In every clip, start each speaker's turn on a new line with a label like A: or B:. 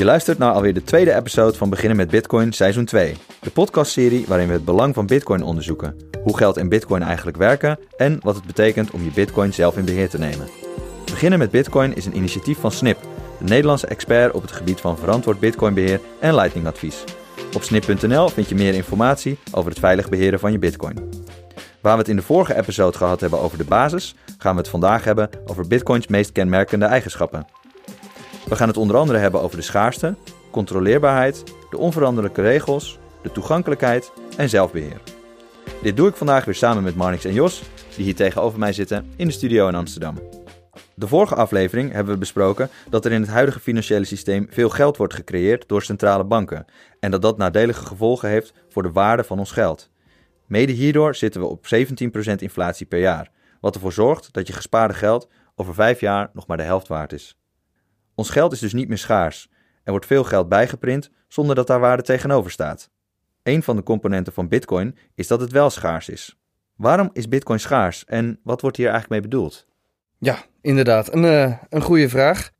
A: Je luistert naar alweer de tweede episode van Beginnen met Bitcoin seizoen 2. De podcastserie waarin we het belang van Bitcoin onderzoeken. Hoe geld en Bitcoin eigenlijk werken en wat het betekent om je Bitcoin zelf in beheer te nemen. Beginnen met Bitcoin is een initiatief van Snip, de Nederlandse expert op het gebied van verantwoord Bitcoinbeheer en Lightning advies. Op snip.nl vind je meer informatie over het veilig beheren van je Bitcoin. Waar we het in de vorige episode gehad hebben over de basis, gaan we het vandaag hebben over Bitcoins meest kenmerkende eigenschappen. We gaan het onder andere hebben over de schaarste, controleerbaarheid, de onveranderlijke regels, de toegankelijkheid en zelfbeheer. Dit doe ik vandaag weer samen met Marnix en Jos, die hier tegenover mij zitten in de studio in Amsterdam. De vorige aflevering hebben we besproken dat er in het huidige financiële systeem veel geld wordt gecreëerd door centrale banken en dat dat nadelige gevolgen heeft voor de waarde van ons geld. Mede hierdoor zitten we op 17% inflatie per jaar, wat ervoor zorgt dat je gespaarde geld over 5 jaar nog maar de helft waard is. Ons geld is dus niet meer schaars. Er wordt veel geld bijgeprint zonder dat daar waarde tegenover staat. Een van de componenten van Bitcoin is dat het wel schaars is. Waarom is Bitcoin schaars en wat wordt hier eigenlijk mee bedoeld?
B: Ja, inderdaad. Een, uh, een goede vraag.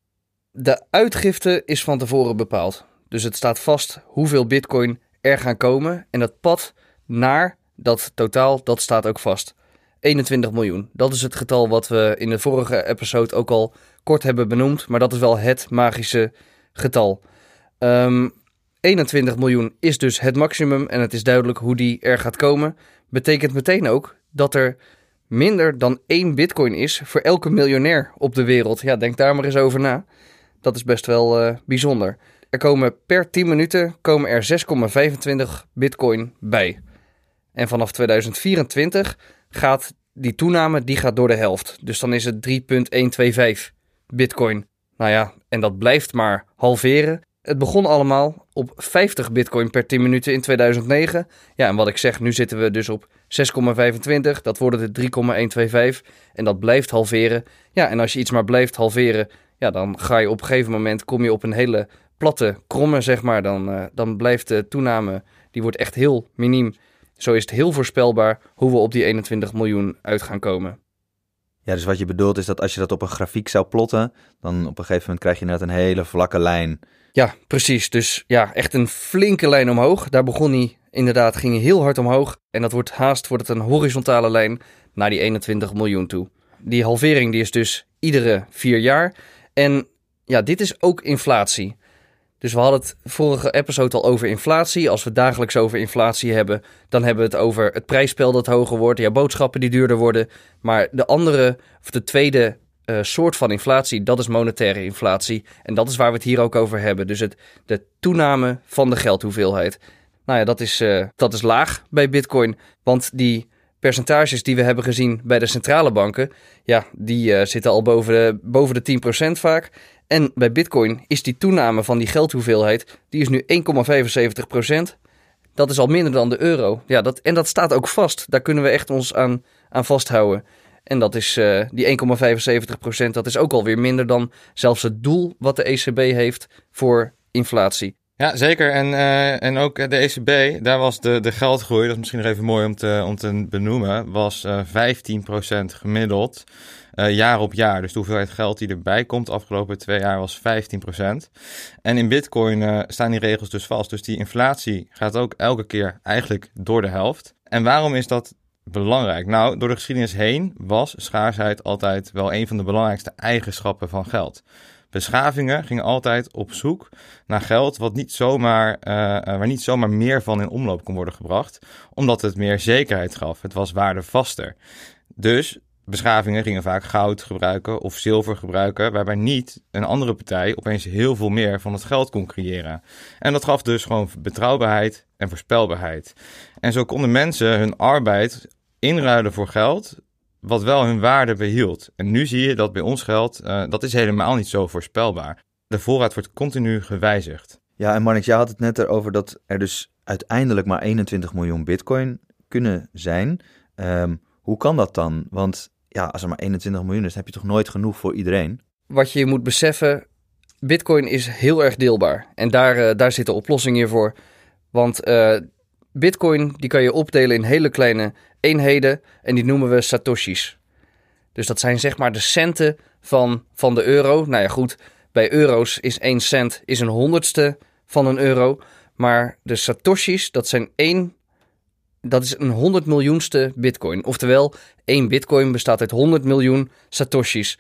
B: De uitgifte is van tevoren bepaald. Dus het staat vast hoeveel Bitcoin er gaan komen. En dat pad naar dat totaal, dat staat ook vast. 21 miljoen. Dat is het getal wat we in de vorige episode ook al kort hebben benoemd. Maar dat is wel het magische getal. Um, ehm, 21 miljoen is dus het maximum en het is duidelijk hoe die er gaat komen. Betekent meteen ook dat er minder dan één bitcoin is voor elke miljonair op de wereld. Ja, denk daar maar eens over na. Dat is best wel uh, bijzonder. Er komen per 10 minuten komen er 6,25 bitcoin bij. En vanaf 2024 gaat die toename die gaat door de helft. Dus dan is het 3,125 bitcoin. Nou ja, en dat blijft maar halveren. Het begon allemaal op 50 bitcoin per 10 minuten in 2009. Ja, en wat ik zeg, nu zitten we dus op 6,25. Dat worden de 3,125. En dat blijft halveren. Ja, en als je iets maar blijft halveren, ja, dan ga je op een gegeven moment, kom je op een hele platte kromme, zeg maar. Dan, uh, dan blijft de toename, die wordt echt heel miniem. Zo is het heel voorspelbaar hoe we op die 21 miljoen uit gaan komen.
A: Ja, dus wat je bedoelt is dat als je dat op een grafiek zou plotten, dan op een gegeven moment krijg je net een hele vlakke lijn.
B: Ja, precies. Dus ja, echt een flinke lijn omhoog. Daar begon hij inderdaad, ging hij heel hard omhoog. En dat wordt haast wordt het een horizontale lijn naar die 21 miljoen toe. Die halvering die is dus iedere vier jaar. En ja, dit is ook inflatie. Dus we hadden het vorige episode al over inflatie. Als we dagelijks over inflatie hebben, dan hebben we het over het prijsspel dat hoger wordt. Ja, boodschappen die duurder worden. Maar de andere, of de tweede uh, soort van inflatie, dat is monetaire inflatie. En dat is waar we het hier ook over hebben. Dus het, de toename van de geldhoeveelheid. Nou ja, dat is, uh, dat is laag bij Bitcoin. Want die percentages die we hebben gezien bij de centrale banken, ja, die uh, zitten al boven de, boven de 10% vaak. En bij Bitcoin is die toename van die geldhoeveelheid, die is nu 1,75%. Dat is al minder dan de euro. Ja, dat, en dat staat ook vast. Daar kunnen we echt ons aan, aan vasthouden. En dat is uh, die 1,75%, dat is ook alweer minder dan zelfs het doel wat de ECB heeft voor inflatie.
C: Ja, zeker. En, uh, en ook de ECB, daar was de, de geldgroei, dat is misschien nog even mooi om te, om te benoemen, was uh, eh, 15% gemiddeld uh, jaar op jaar. Dus de hoeveelheid geld die erbij komt de afgelopen twee jaar was 15%. En in Bitcoin staan die regels dus vast. Dus die inflatie gaat ook elke keer eigenlijk door de helft. En waarom is dat belangrijk? Nou, door de geschiedenis heen was schaarsheid altijd wel een van de belangrijkste eigenschappen van geld. Beschavingen gingen altijd op zoek naar geld wat niet zomaar, uh, niet zomaar meer van in omloop kon worden gebracht, omdat het meer zekerheid gaf. Het was waardevaster. Dus beschavingen gingen vaak goud gebruiken of zilver gebruiken, waarbij niet een andere partij opeens heel veel meer van het geld kon creëren. En dat gaf dus gewoon betrouwbaarheid en voorspelbaarheid. En zo konden mensen hun arbeid inruilen voor geld, wat wel hun waarde behield. En nu zie je dat bij ons geld, uh, dat is helemaal niet zo voorspelbaar. De voorraad wordt continu gewijzigd.
A: Ja, en Marnix, jij had het net erover dat er dus uiteindelijk maar 21 miljoen bitcoin kunnen zijn. Um, hoe kan dat dan? Want ja, als er maar 21 miljoen is, heb je toch nooit genoeg voor iedereen?
B: Wat je moet beseffen, bitcoin is heel erg deelbaar. En daar, uh, daar zit de oplossing hier voor. Want uh, bitcoin die kan je opdelen in hele kleine eenheden en die noemen we satoshis. Dus dat zijn zeg maar de centen van, van de euro. Nou ja, goed, Bij euro's is 1 cent is een honderdste van een euro. Maar de satoshis, dat zijn één, dat is een 100 miljoenste bitcoin. Oftewel, één bitcoin bestaat uit 100 miljoen satoshis.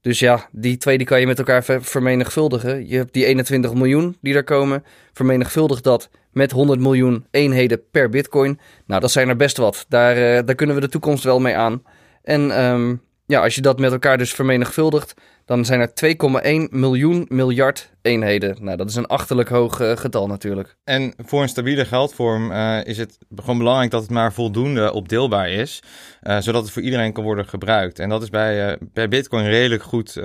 B: Dus ja, die twee die kan je met elkaar vermenigvuldigen. Je hebt die 21 miljoen die daar komen. Vermenigvuldig dat met 100 miljoen eenheden per bitcoin. Nou, dat zijn er best wat. Daar, uh, daar kunnen we de toekomst wel mee aan. En um, ja, als je dat met elkaar dus vermenigvuldigt, dan zijn er 2,1 miljoen miljard eenheden. Nou, dat is een achterlijk hoog uh, getal natuurlijk.
C: En voor een stabiele geldvorm uh, is het gewoon belangrijk dat het maar voldoende opdeelbaar is, uh, zodat het voor iedereen kan worden gebruikt. En dat is bij, bij Bitcoin redelijk goed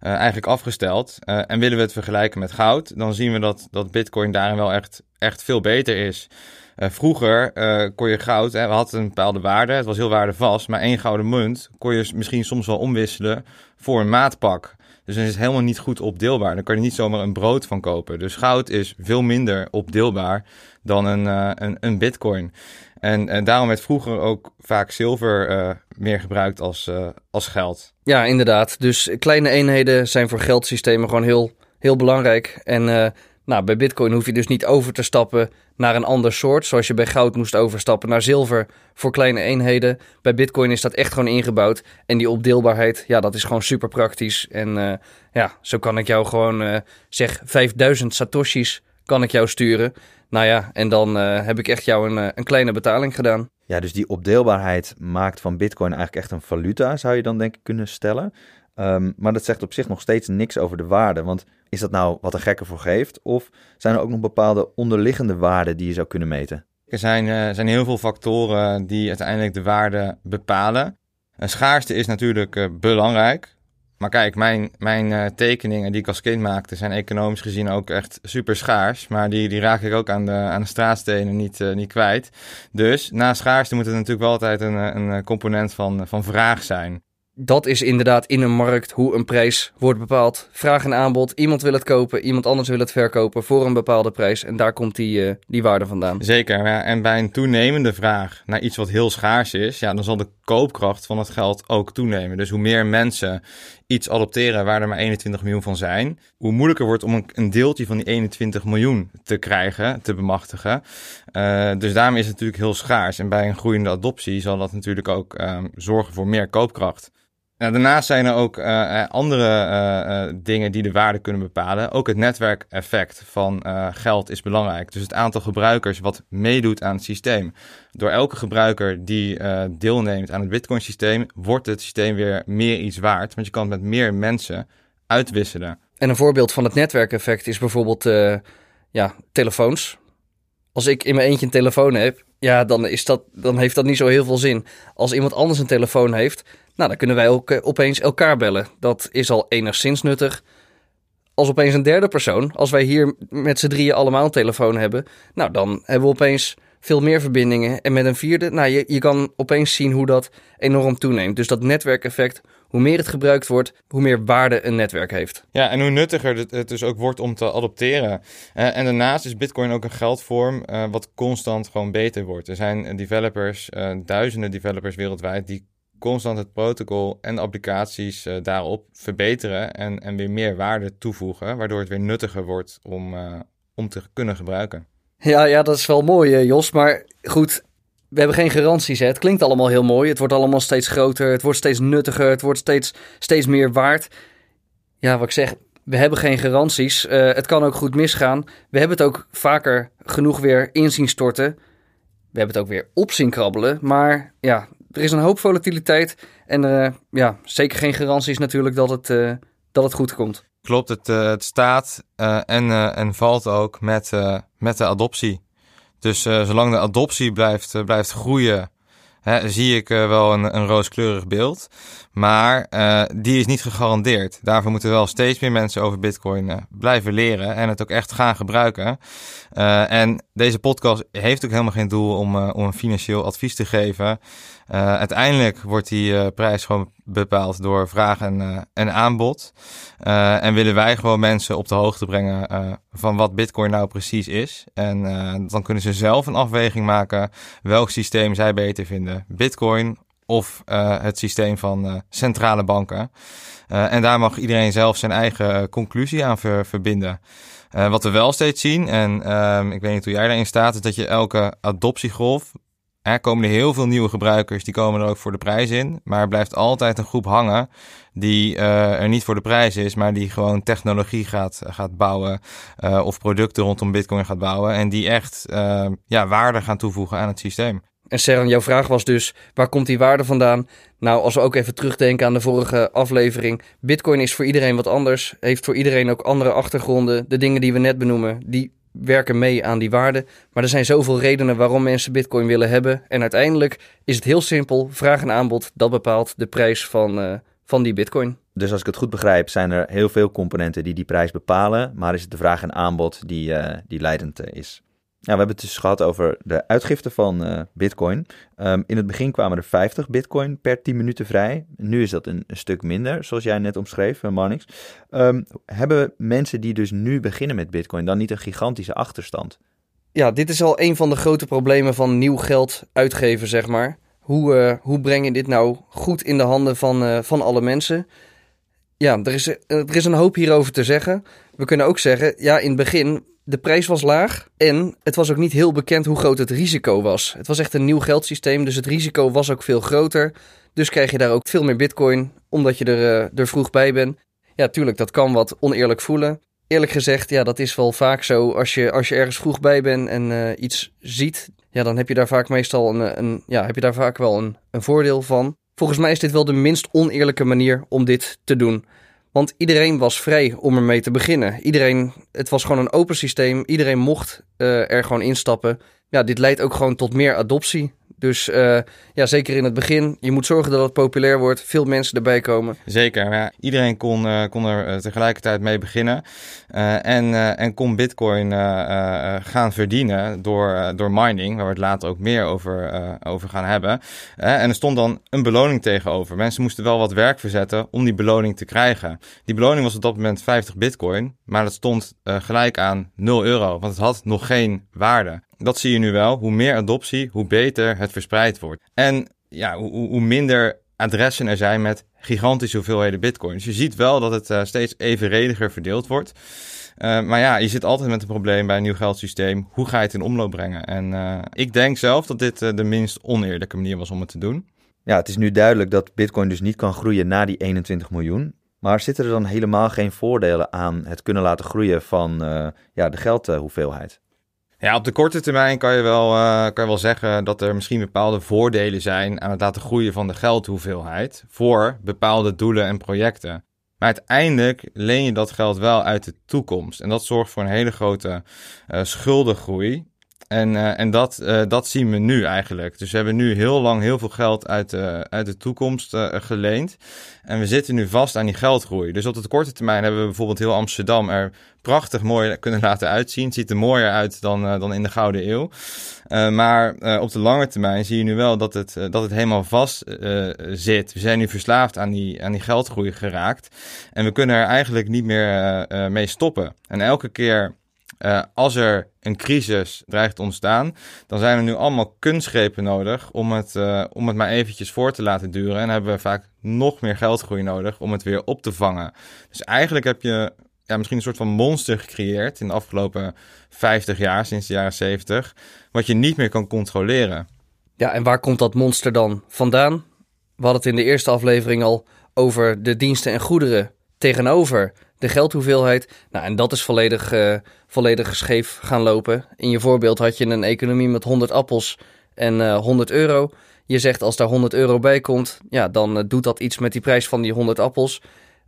C: eigenlijk afgesteld. en willen we het vergelijken met goud, dan zien we dat, dat Bitcoin daarin wel echt, echt veel beter is. Uh, vroeger uh, kon je goud, hè, we hadden een bepaalde waarde, het was heel waardevast, maar één gouden munt kon je misschien soms wel omwisselen voor een maatpak. Dus dan is het helemaal niet goed opdeelbaar. Dan kan je niet zomaar een brood van kopen. Dus goud is veel minder opdeelbaar dan een, uh, een, een bitcoin. En, en daarom werd vroeger ook vaak zilver meer gebruikt als, als geld.
B: Ja, inderdaad. Dus kleine eenheden zijn voor geldsystemen gewoon heel, heel belangrijk. En nou, bij Bitcoin hoef je dus niet over te stappen naar een ander soort. Zoals je bij goud moest overstappen naar zilver voor kleine eenheden. Bij Bitcoin is dat echt gewoon ingebouwd. En die opdeelbaarheid, ja, dat is gewoon super praktisch. En uh, ja, zo kan ik jou gewoon, uh, zeg, 5000 satoshis kan ik jou sturen. Nou ja, en dan uh, heb ik echt jou een, een kleine betaling gedaan.
A: Ja, dus die opdeelbaarheid maakt van Bitcoin eigenlijk echt een valuta, zou je dan denk ik kunnen stellen. Um, maar dat zegt op zich nog steeds niks over de waarde. Want is dat nou wat een gekker voor geeft? Of zijn er ook nog bepaalde onderliggende waarden die je zou kunnen meten?
C: Er zijn, uh, zijn heel veel factoren die uiteindelijk de waarde bepalen. Een schaarste is natuurlijk uh, belangrijk. Maar kijk, mijn, mijn uh, tekeningen die ik als kind maakte zijn economisch gezien ook echt super schaars. Maar die, die raak ik ook aan de, aan de straatstenen niet, niet kwijt. Dus na schaarste moet het natuurlijk wel altijd een, een component van, van vraag zijn
B: dat is inderdaad in een markt hoe een prijs wordt bepaald. Vraag en aanbod. Iemand wil het kopen, iemand anders wil het verkopen voor een bepaalde prijs. En daar komt die, uh, die waarde vandaan.
C: Zeker. Ja. En bij een toenemende vraag naar iets wat heel schaars is, ja, dan zal de koopkracht van het geld ook toenemen. Dus hoe meer mensen iets adopteren waar er maar 21 miljoen van zijn, hoe moeilijker wordt om een, deeltje van die 21 miljoen te krijgen, te bemachtigen. Uh, dus daarom is het natuurlijk heel schaars. En bij een groeiende adoptie zal dat natuurlijk ook uh, zorgen voor meer koopkracht. Nou, daarnaast zijn er ook uh, andere uh, dingen die de waarde kunnen bepalen. Ook het netwerkeffect van geld is belangrijk. Dus het aantal gebruikers wat meedoet aan het systeem. Door elke gebruiker die deelneemt aan het Bitcoin-systeem, wordt het systeem weer meer iets waard. Want je kan het met meer mensen uitwisselen.
B: En een voorbeeld van het netwerkeffect is bijvoorbeeld ja, telefoons. Als ik in mijn eentje een telefoon heb, ja, dan, is dat, dan heeft dat niet zo heel veel zin. Als iemand anders een telefoon heeft nou, dan kunnen wij ook uh, opeens elkaar bellen. Dat is al enigszins nuttig. Als opeens een derde persoon, als wij hier met z'n drieën allemaal een telefoon hebben, nou, dan hebben we opeens veel meer verbindingen. En met een vierde, nou, je, je kan opeens zien hoe dat enorm toeneemt. Dus dat netwerkeffect, hoe meer het gebruikt wordt, hoe meer waarde een netwerk heeft.
C: Ja, en hoe nuttiger het, dus ook wordt om te adopteren. Uh, en daarnaast is Bitcoin ook een geldvorm uh, wat constant gewoon beter wordt. Er zijn developers, duizenden developers wereldwijd, die constant het protocol en applicaties uh, daarop verbeteren en, en weer meer waarde toevoegen, waardoor het weer nuttiger wordt om, uh, om te kunnen gebruiken.
B: Ja, ja, dat is wel mooi, uh, Jos. Maar goed, we hebben geen garanties. Hè. Het klinkt allemaal heel mooi. Het wordt allemaal steeds groter. Het wordt steeds nuttiger. Het wordt steeds, steeds meer waard. Ja, wat ik zeg, we hebben geen garanties. het kan ook goed misgaan. We hebben het ook vaker genoeg weer inzien storten. We hebben het ook weer op zien krabbelen. Maar ja, er is een hoop volatiliteit. En uh, ja, zeker geen garanties natuurlijk dat het, uh, dat het goed komt.
C: Klopt, het, uh, het staat en, en valt ook met, met de adoptie. Dus zolang de adoptie blijft, blijft groeien, hè, zie ik wel een, een rooskleurig beeld. Maar die is niet gegarandeerd. Daarvoor moeten wel steeds meer mensen over Bitcoin blijven leren en het ook echt gaan gebruiken. En deze podcast heeft ook helemaal geen doel om, om een financieel advies te geven. Uiteindelijk wordt die prijs gewoon bepaald door vraag en, en aanbod. en willen wij gewoon mensen op de hoogte brengen van wat Bitcoin nou precies is. En dan kunnen ze zelf een afweging maken welk systeem zij beter vinden: Bitcoin of het systeem van centrale banken. en daar mag iedereen zelf zijn eigen conclusie aan verbinden. wat we wel steeds zien, en ehm, ik weet niet hoe jij daarin staat, is dat je elke adoptiegolf er komen er heel veel nieuwe gebruikers, die komen er ook voor de prijs in. Maar blijft altijd een groep hangen die uh, er niet voor de prijs is, maar die gewoon technologie gaat, gaat bouwen uh, of producten rondom Bitcoin gaat bouwen en die echt uh, ja, waarde gaan toevoegen aan het systeem.
B: En Seren, jouw vraag was dus, waar komt die waarde vandaan? Nou, als we ook even terugdenken aan de vorige aflevering. Bitcoin is voor iedereen wat anders, heeft voor iedereen ook andere achtergronden. De dingen die we net benoemen, die werken mee aan die waarde. Maar er zijn zoveel redenen waarom mensen Bitcoin willen hebben. En uiteindelijk is het heel simpel: vraag en aanbod, dat bepaalt de prijs van, uh, van die Bitcoin.
A: Dus als ik het goed begrijp, zijn er heel veel componenten die die prijs bepalen. Maar is het de vraag en aanbod die, uh, die leidend uh, is? Ja, we hebben het dus gehad over de uitgifte van uh, Bitcoin. Um, in het begin kwamen er 50 Bitcoin per 10 minuten vrij. Nu is dat een, stuk minder, zoals jij net omschreef, uh, Marnix. Um, hebben mensen die dus nu beginnen met Bitcoin dan niet een gigantische achterstand?
B: Ja, dit is al een van de grote problemen van nieuw geld uitgeven, zeg maar. Hoe, uh, hoe breng je dit nou goed in de handen van, van alle mensen? Ja, er is, er is een hoop hierover te zeggen. We kunnen ook zeggen, ja, in het begin de prijs was laag en het was ook niet heel bekend hoe groot het risico was. Het was echt een nieuw geldsysteem, dus het risico was ook veel groter. Dus krijg je daar ook veel meer bitcoin, omdat je er, uh, er vroeg bij bent. Ja, tuurlijk, dat kan wat oneerlijk voelen. Eerlijk gezegd, ja, dat is wel vaak zo. Als je, als je ergens vroeg bij bent en uh, iets ziet, ja, dan heb je daar vaak meestal een, een, ja, heb je daar vaak wel een, een voordeel van. Volgens mij is dit wel de minst oneerlijke manier om dit te doen. Want iedereen was vrij om ermee te beginnen. Iedereen, het was gewoon een open systeem. Iedereen mocht uh, er gewoon instappen. Ja, dit leidt ook gewoon tot meer adoptie. Dus uh, ja, zeker in het begin. Je moet zorgen dat het populair wordt. Veel mensen erbij komen.
C: Zeker. Ja, iedereen kon, uh, kon er tegelijkertijd mee beginnen. En, en kon Bitcoin gaan verdienen door, door mining. Waar we het later ook meer over, over gaan hebben. en er stond dan een beloning tegenover. Mensen moesten wel wat werk verzetten om die beloning te krijgen. Die beloning was op dat moment 50 Bitcoin. Maar dat stond gelijk aan 0 euro. Want het had nog geen waarde. Dat zie je nu wel. Hoe meer adoptie, hoe beter het verspreid wordt. En ja, hoe, hoe minder adressen er zijn met gigantische hoeveelheden bitcoin. Dus je ziet wel dat het uh, steeds evenrediger verdeeld wordt. Uh, maar ja, je zit altijd met een probleem bij een nieuw geldsysteem. Hoe ga je het in omloop brengen? En ik denk zelf dat dit de minst oneerlijke manier was om het te doen.
A: Ja, het is nu duidelijk dat bitcoin dus niet kan groeien na die 21 miljoen. Maar zitten er dan helemaal geen voordelen aan het kunnen laten groeien van ja, de geldhoeveelheid?
C: Ja, op de korte termijn kan je, wel, uh, kan je wel zeggen dat er misschien bepaalde voordelen zijn aan het laten groeien van de geldhoeveelheid voor bepaalde doelen en projecten. Maar uiteindelijk leen je dat geld wel uit de toekomst. En dat zorgt voor een hele grote uh, schuldengroei. En, uh, en dat, uh, dat zien we nu eigenlijk. Dus we hebben nu heel lang heel veel geld uit de, uit de toekomst uh, geleend. En we zitten nu vast aan die geldgroei. Dus op de korte termijn hebben we bijvoorbeeld heel Amsterdam er prachtig mooi kunnen laten uitzien. Het ziet er mooier uit dan, dan in de Gouden Eeuw. maar op de lange termijn zie je nu wel dat het, dat het helemaal vast zit. We zijn nu verslaafd aan die, aan die geldgroei geraakt. En we kunnen er eigenlijk niet meer mee stoppen. En elke keer uh, als er een crisis dreigt te ontstaan, dan zijn er nu allemaal kunstgrepen nodig om het, uh, om het maar eventjes voor te laten duren. En hebben we vaak nog meer geldgroei nodig om het weer op te vangen. Dus eigenlijk heb je ja, misschien een soort van monster gecreëerd in de afgelopen 50 jaar, sinds de jaren 70, wat je niet meer kan controleren.
B: Ja, en waar komt dat monster dan vandaan? We hadden het in de eerste aflevering al over de diensten en goederen tegenover de geldhoeveelheid. Nou, en dat is volledig, uh, volledig scheef gaan lopen. In je voorbeeld had je een economie met 100 appels en uh, eh, 100 euro. Je zegt als daar 100 euro bij komt, ja, dan uh, doet dat iets met die prijs van die 100 appels.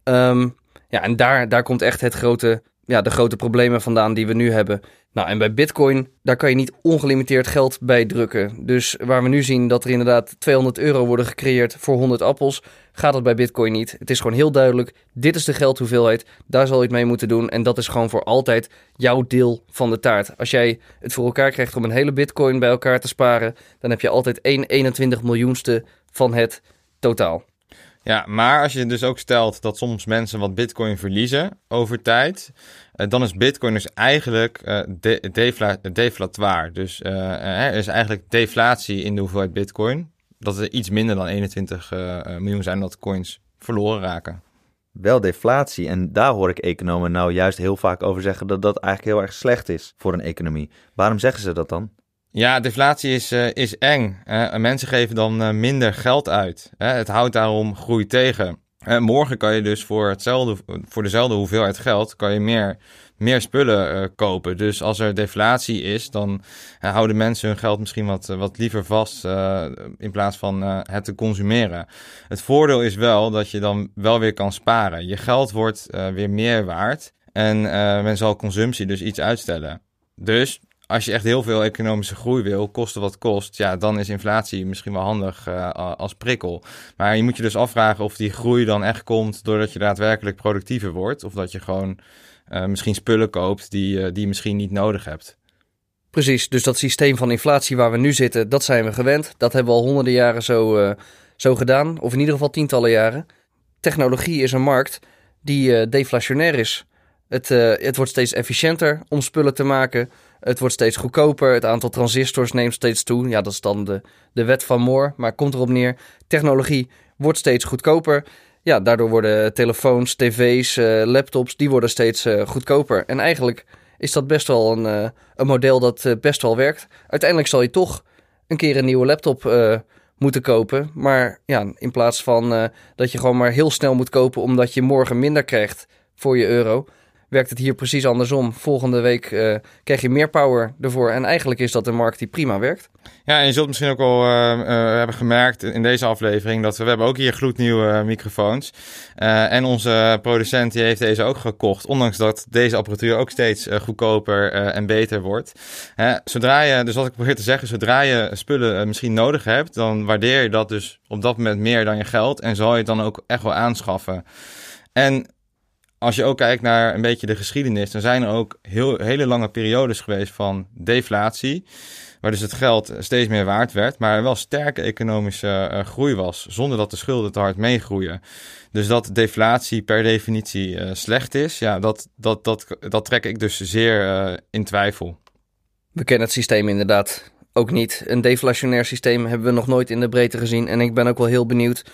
B: Um, ja, en daar, daar komt echt het grote, ja, de grote problemen vandaan die we nu hebben. Nou, en bij Bitcoin, daar kan je niet ongelimiteerd geld bij drukken. Dus waar we nu zien dat er inderdaad 200 euro worden gecreëerd voor 100 appels, gaat dat bij Bitcoin niet. Het is gewoon heel duidelijk: dit is de geldhoeveelheid, daar zal je het mee moeten doen. En dat is gewoon voor altijd jouw deel van de taart. Als jij het voor elkaar krijgt om een hele Bitcoin bij elkaar te sparen, dan heb je altijd 1 21 miljoenste van het totaal.
C: Ja, maar als je dus ook stelt dat soms mensen wat bitcoin verliezen over tijd, uh, dan is bitcoin dus eigenlijk uh, de, defla deflatoir. Dus uh, er is eigenlijk deflatie in de hoeveelheid bitcoin. dat er iets minder dan 21 miljoen zijn dat coins verloren raken.
A: Wel deflatie. En daar hoor ik economen nou juist heel vaak over zeggen dat dat eigenlijk heel erg slecht is voor een economie. Waarom zeggen ze dat dan?
C: Ja, deflatie is, uh, is eng. Uh, mensen geven dan uh, minder geld uit. het houdt daarom groei tegen. morgen kan je dus voor, hetzelfde, voor dezelfde hoeveelheid geld kan je meer, meer spullen kopen. Dus als er deflatie is, dan houden mensen hun geld misschien wat, wat liever vast in plaats van het te consumeren. Het voordeel is wel dat je dan wel weer kan sparen. Je geld wordt weer meer waard en men zal consumptie dus iets uitstellen. Dus als je echt heel veel economische groei wil, kosten wat kost, ja, dan is inflatie misschien wel handig uh, als prikkel. Maar je moet je dus afvragen of die groei dan echt komt doordat je daadwerkelijk productiever wordt, of dat je gewoon uh, misschien spullen koopt die, die je misschien niet nodig hebt.
B: Precies, dus dat systeem van inflatie waar we nu zitten, dat zijn we gewend. Dat hebben we al honderden jaren zo, zo gedaan, of in ieder geval tientallen jaren. Technologie is een markt die deflationair is. Het, het wordt steeds efficiënter om spullen te maken het wordt steeds goedkoper. Het aantal transistors neemt steeds toe. Ja, dat is dan de, de wet van Moore. Maar komt erop neer. Technologie wordt steeds goedkoper. Ja, daardoor worden telefoons, tv's, uh, laptops, die worden steeds uh, goedkoper. En eigenlijk is dat best wel een, uh, een model dat best wel werkt. Uiteindelijk zal je toch een keer een nieuwe laptop moeten kopen. Maar ja, in plaats van dat je gewoon maar heel snel moet kopen omdat je morgen minder krijgt voor je euro werkt het hier precies andersom. Volgende week uh, krijg je meer power ervoor. En eigenlijk is dat een markt die prima werkt.
C: Ja, en je zult misschien ook al uh, uh, hebben gemerkt in deze aflevering dat we, we hebben ook hier gloednieuwe microfoons. en onze producent die heeft deze ook gekocht, ondanks dat deze apparatuur ook steeds goedkoper en beter wordt. zodra je, dus wat ik probeer te zeggen, zodra je spullen misschien nodig hebt, dan waardeer je dat dus op dat moment meer dan je geld en zal je het dan ook echt wel aanschaffen. En als je ook kijkt naar een beetje de geschiedenis, dan zijn er ook heel, hele lange periodes geweest van deflatie. Waar dus het geld steeds meer waard werd, maar er wel sterke economische uh, groei was, zonder dat de schulden te hard meegroeien. Dus dat deflatie per definitie uh, slecht is, ja, dat, dat, dat, dat trek ik dus zeer uh, in twijfel.
B: We kennen het systeem inderdaad ook niet. Een deflationair systeem hebben we nog nooit in de breedte gezien. En ik ben ook wel heel benieuwd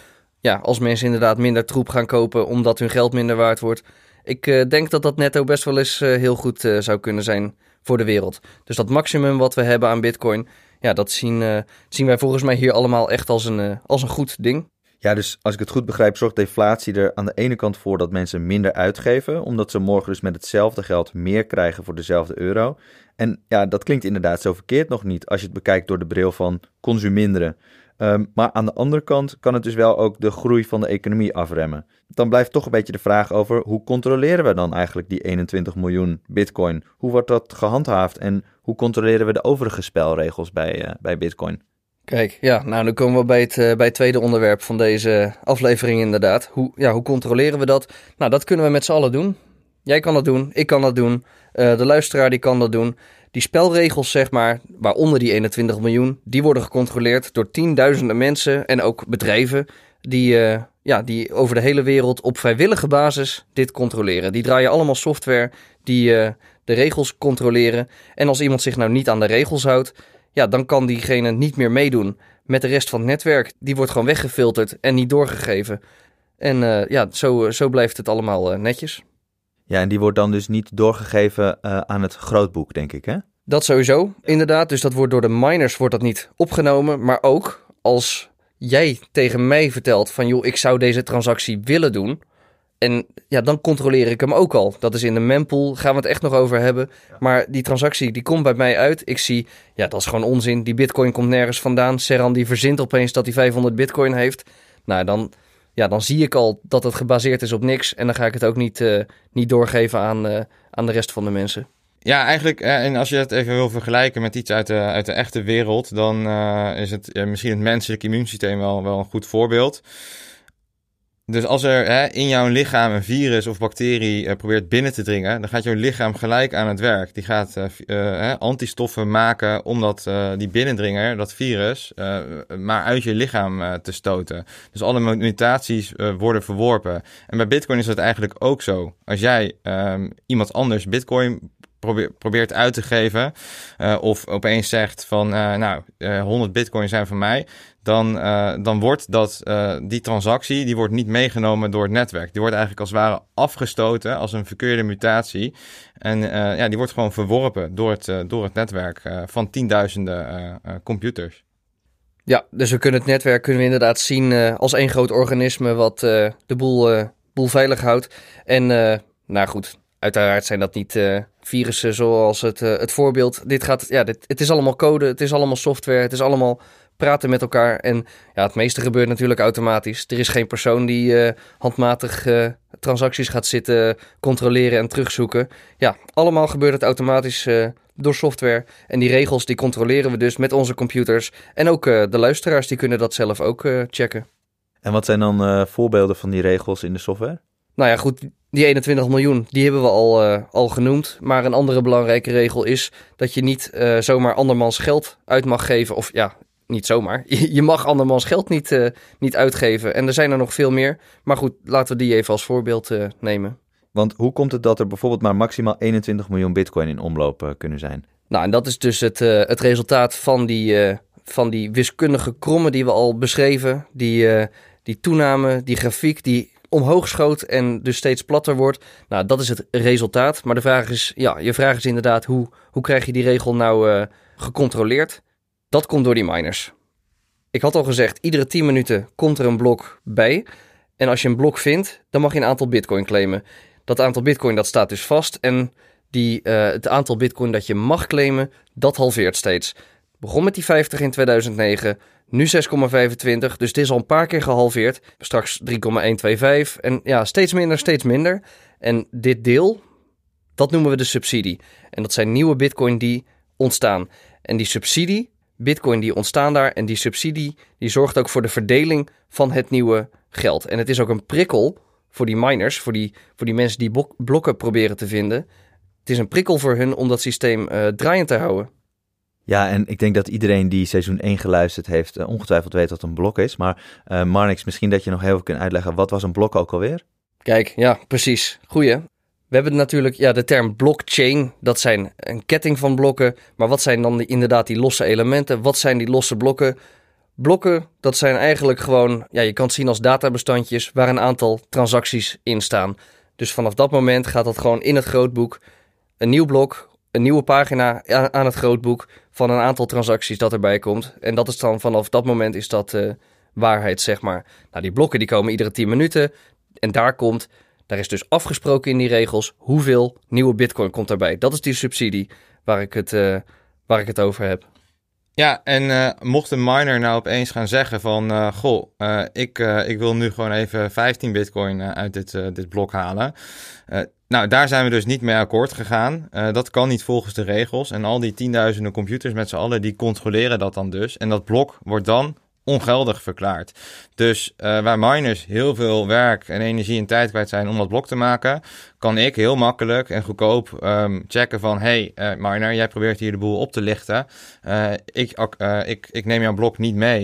B: ja, als mensen inderdaad minder troep gaan kopen omdat hun geld minder waard wordt. Ik uh, denk dat dat netto best wel eens uh, heel goed uh, zou kunnen zijn voor de wereld. Dus dat maximum wat we hebben aan Bitcoin, ja, dat zien, zien wij volgens mij hier allemaal echt als een, als een goed ding.
A: Ja, dus als ik het goed begrijp, zorgt deflatie er aan de ene kant voor dat mensen minder uitgeven, omdat ze morgen dus met hetzelfde geld meer krijgen voor dezelfde euro. En ja, dat klinkt inderdaad zo verkeerd nog niet als je het bekijkt door de bril van consuminderen. Um, maar aan de andere kant kan het dus wel ook de groei van de economie afremmen. Dan blijft toch een beetje de vraag over hoe controleren we dan eigenlijk die 21 miljoen bitcoin? Hoe wordt dat gehandhaafd en hoe controleren we de overige spelregels bij, uh, bij bitcoin?
B: Kijk, ja, nou dan komen we bij het, uh, bij tweede onderwerp van deze aflevering inderdaad. Hoe, ja, hoe controleren we dat? Nou, dat kunnen we met z'n allen doen. Jij kan dat doen, ik kan dat doen, uh, de luisteraar die kan dat doen. Die spelregels, zeg maar, waaronder die 21 miljoen, die worden gecontroleerd door tienduizenden mensen en ook bedrijven die, uh, ja, die over de hele wereld op vrijwillige basis dit controleren. Die draaien allemaal software die uh, de regels controleren. En als iemand zich nou niet aan de regels houdt, ja, dan kan diegene niet meer meedoen met de rest van het netwerk. Die wordt gewoon weggefilterd en niet doorgegeven. En uh, ja, zo, zo blijft het allemaal netjes.
A: Ja, en die wordt dan dus niet doorgegeven uh, aan het grootboek, denk ik, hè?
B: Dat sowieso, inderdaad. Dus dat wordt door de miners wordt dat niet opgenomen. Maar ook als jij tegen mij vertelt van... joh, ik zou deze transactie willen doen... En ja, dan controleer ik hem ook al. Dat is in de mempool, gaan we het echt nog over hebben. Maar die transactie, die komt bij mij uit. Ik zie, ja, dat is gewoon onzin. Die bitcoin komt nergens vandaan. Serran die verzint opeens dat hij 500 bitcoin heeft. Nou, dan ja, dan zie ik al dat het gebaseerd is op niks. En dan ga ik het ook niet, uh, niet doorgeven aan, uh, aan de rest van de mensen.
C: Ja, eigenlijk, eh, en als je het even wil vergelijken met iets uit de, uit de echte wereld, dan is het misschien het menselijk immuunsysteem wel, wel een goed voorbeeld. Dus als er hè, in jouw lichaam een virus of bacterie uh, probeert binnen te dringen, dan gaat jouw lichaam gelijk aan het werk. Die gaat uh, uh, antistoffen maken om dat, die binnendringer, dat virus, maar uit je lichaam te stoten. Dus alle mutaties worden verworpen. En bij Bitcoin is dat eigenlijk ook zo. Als jij um, iemand anders Bitcoin probeert uit te geven, of opeens zegt van, nou, 100 bitcoin zijn van mij, dan, dan wordt dat, die transactie die wordt niet meegenomen door het netwerk. Die wordt eigenlijk als het ware afgestoten als een verkeerde mutatie. En ja, die wordt gewoon verworpen door het, door het netwerk van tienduizenden computers.
B: Ja, dus we kunnen het netwerk kunnen we inderdaad zien uh, als één groot organisme wat uh, de boel, uh, boel veilig houdt. En nou goed, uiteraard zijn dat niet virussen zoals het, het voorbeeld. Dit gaat, ja, dit, het is allemaal code, het is allemaal software, het is allemaal praten met elkaar. En ja, het meeste gebeurt natuurlijk automatisch. Er is geen persoon die handmatig transacties gaat zitten controleren en terugzoeken. Ja, allemaal gebeurt het automatisch door software. En die regels die controleren we dus met onze computers. En ook de luisteraars die kunnen dat zelf ook checken.
A: En wat zijn dan voorbeelden van die regels in de software?
B: Nou ja, goed, die 21 miljoen, die hebben we al, al genoemd. Maar een andere belangrijke regel is dat je niet zomaar andermans geld uit mag geven. Of ja, niet zomaar. Je mag andermans geld niet, niet uitgeven. En er zijn er nog veel meer. Maar goed, laten we die even als voorbeeld nemen.
A: Want hoe komt het dat er bijvoorbeeld maar maximaal 21 miljoen bitcoin in omloop kunnen zijn?
B: Nou, en dat is dus het, het resultaat van die, van die wiskundige krommen die we al beschreven. Die, die toename, die grafiek die omhoog schoot en dus steeds platter wordt. Nou, dat is het resultaat. Maar de vraag is, ja, je vraag is inderdaad, hoe, hoe krijg je die regel nou gecontroleerd? Dat komt door die miners. Ik had al gezegd, iedere 10 minuten komt er een blok bij. En als je een blok vindt, dan mag je een aantal bitcoin claimen. Dat aantal bitcoin dat staat dus vast en die, uh, het aantal bitcoin dat je mag claimen, dat halveert steeds. Begon met die 50 in 2009, nu 6,25, dus dit is al een paar keer gehalveerd. Straks 3,125 en ja, steeds minder, steeds minder. En dit deel, dat noemen we de subsidie. En dat zijn nieuwe bitcoin die ontstaan. En die subsidie, bitcoin die ontstaan daar en die subsidie, die zorgt ook voor de verdeling van het nieuwe geld. En het is ook een prikkel voor die miners, voor die, voor die mensen die blokken proberen te vinden. Het is een prikkel voor hun om dat systeem uh, draaiend te houden.
A: Ja, en ik denk dat iedereen die seizoen 1 geluisterd heeft, uh, ongetwijfeld weet wat een blok is. Maar uh, Marnix, misschien dat je nog heel even kunt uitleggen, wat was een blok ook alweer?
B: Kijk, ja, precies. Goeie. We hebben natuurlijk ja, de term blockchain. Dat zijn een ketting van blokken. Maar wat zijn dan die, inderdaad die losse elementen? Wat zijn die losse blokken? Blokken, dat zijn eigenlijk gewoon, ja, je kan het zien als databestandjes waar een aantal transacties in staan. Dus vanaf dat moment gaat dat gewoon in het grootboek een nieuw blok, een nieuwe pagina aan het grootboek van een aantal transacties dat erbij komt. En dat is dan vanaf dat moment is dat uh, waarheid, zeg maar. Nou, die blokken die komen iedere 10 minuten en daar komt, daar is dus afgesproken in die regels hoeveel nieuwe bitcoin komt daarbij. Dat is die subsidie waar ik het, uh, waar ik het over heb.
C: Ja, en uh, mocht een miner nou opeens gaan zeggen van, uh, goh, uh, ik, ik wil nu gewoon even 15 bitcoin uit dit, dit blok halen. nou, daar zijn we dus niet mee akkoord gegaan. dat kan niet volgens de regels. En al die tienduizenden computers met z'n allen, die controleren dat dan dus. En dat blok wordt dan ongeldig verklaard. Dus uh, waar miners heel veel werk en energie en tijd kwijt zijn om dat blok te maken, kan ik heel makkelijk en goedkoop um, checken van hey uh, miner, jij probeert hier de boel op te lichten. Uh, ik, ik, ik neem jouw blok niet mee